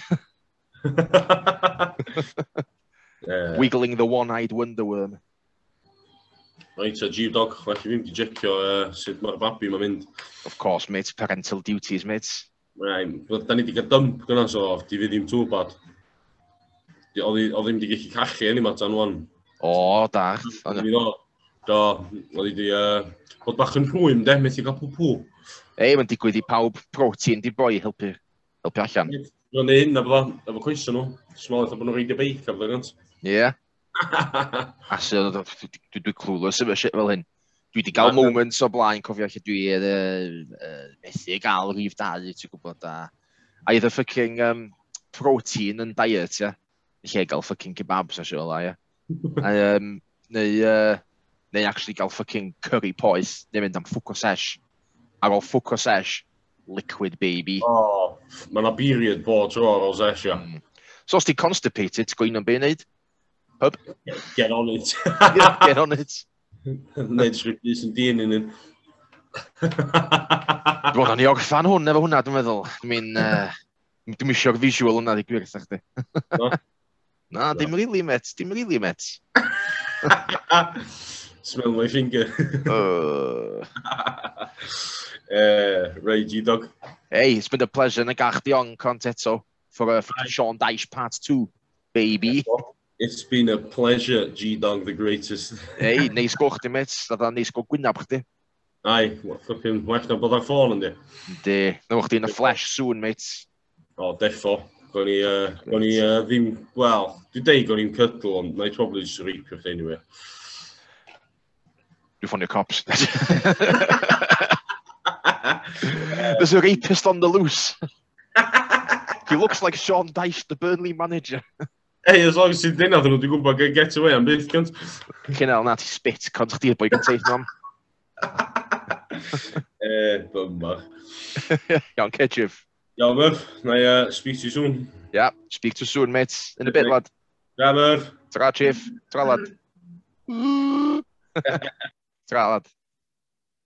Wiggling the one-eyed wonderworm. Right, a G-Dog, felly fi'n di jecio uh, sut mae'r babi mae'n mynd. Of course, mate, parental duties, mate. Right, da ni di gael dump gyna, so di fi ddim too bad. Oedd ddim di gallu cachu enni ma tan wan. O, da. Do, oedd di, uh, oedd bach yn rhwym, de, methu gael pwpw. Ei, mae'n digwydd i pawb protein di boi helpu, helpu allan. Mae'n ei hyn, a efo coesau nhw. Smoleth a bod nhw'n reidio beic, a bydda gant. Ie. Yeah. a so, dwi, dwi clwlwys yma shit fel hyn. Dwi wedi cael moments o blaen, cofio lle dwi yn uh, methu gael rhif dau, ti'n gwybod, a either fucking um, protein yn diet, ia. Yeah? lle gael fucking kebabs a sy'n siol, ia. Yeah? um, neu, uh, neu actually gael fucking curry poeth, neu mynd am ffwco sesh. Ar ôl ffwco sesh, liquid baby. Oh, mae yna period bod tro ar ôl sesh, ia. Mm. So os ti constipated, ti'n gwyn am beth wneud? pub. Get on it. get on it. Ned Ridley yn dyn yn un. Dwi'n o'n iog fan hwn efo hwnna, dwi'n meddwl. Dwi'n uh, dwi'n isio'r visual hwnna i gwirth chdi. No? Na, dim really, met. Dim really, met. Smell my finger. uh. uh, Ray G-Dog. Hey, it's been a pleasure. Na gach di on cont eto for, uh, for Sean Dyche Part 2, baby. It's been a pleasure, G-Dog the greatest. Ei, neis gwch di, met. Dda neis gwch gwynab chdi. Ai, ffucking well na bod ar ffôn yndi. Di, na wch yn y flash soon, mate. O, oh, defo. Gwni, uh, gwni uh, ddim, wel, dwi'n deud gwni'n cydl, ond na i probably just rape you anyway. Dwi'n ffonio cops. There's a rapist on the loose. He looks like Sean Dyche, the Burnley manager. Ey, as long as sie den hat, du gut get away am Bild kannst. Genau, na, die Spitz kann sich dir bei Getaway haben. Eh, bummer. Jan Ketchif. Ja, muf. Na, ja, speak to soon. Yeah, speak to soon, mates. In de bed, lad. Ja, muf. Tra, chief. Tra, lad. Tra, lad.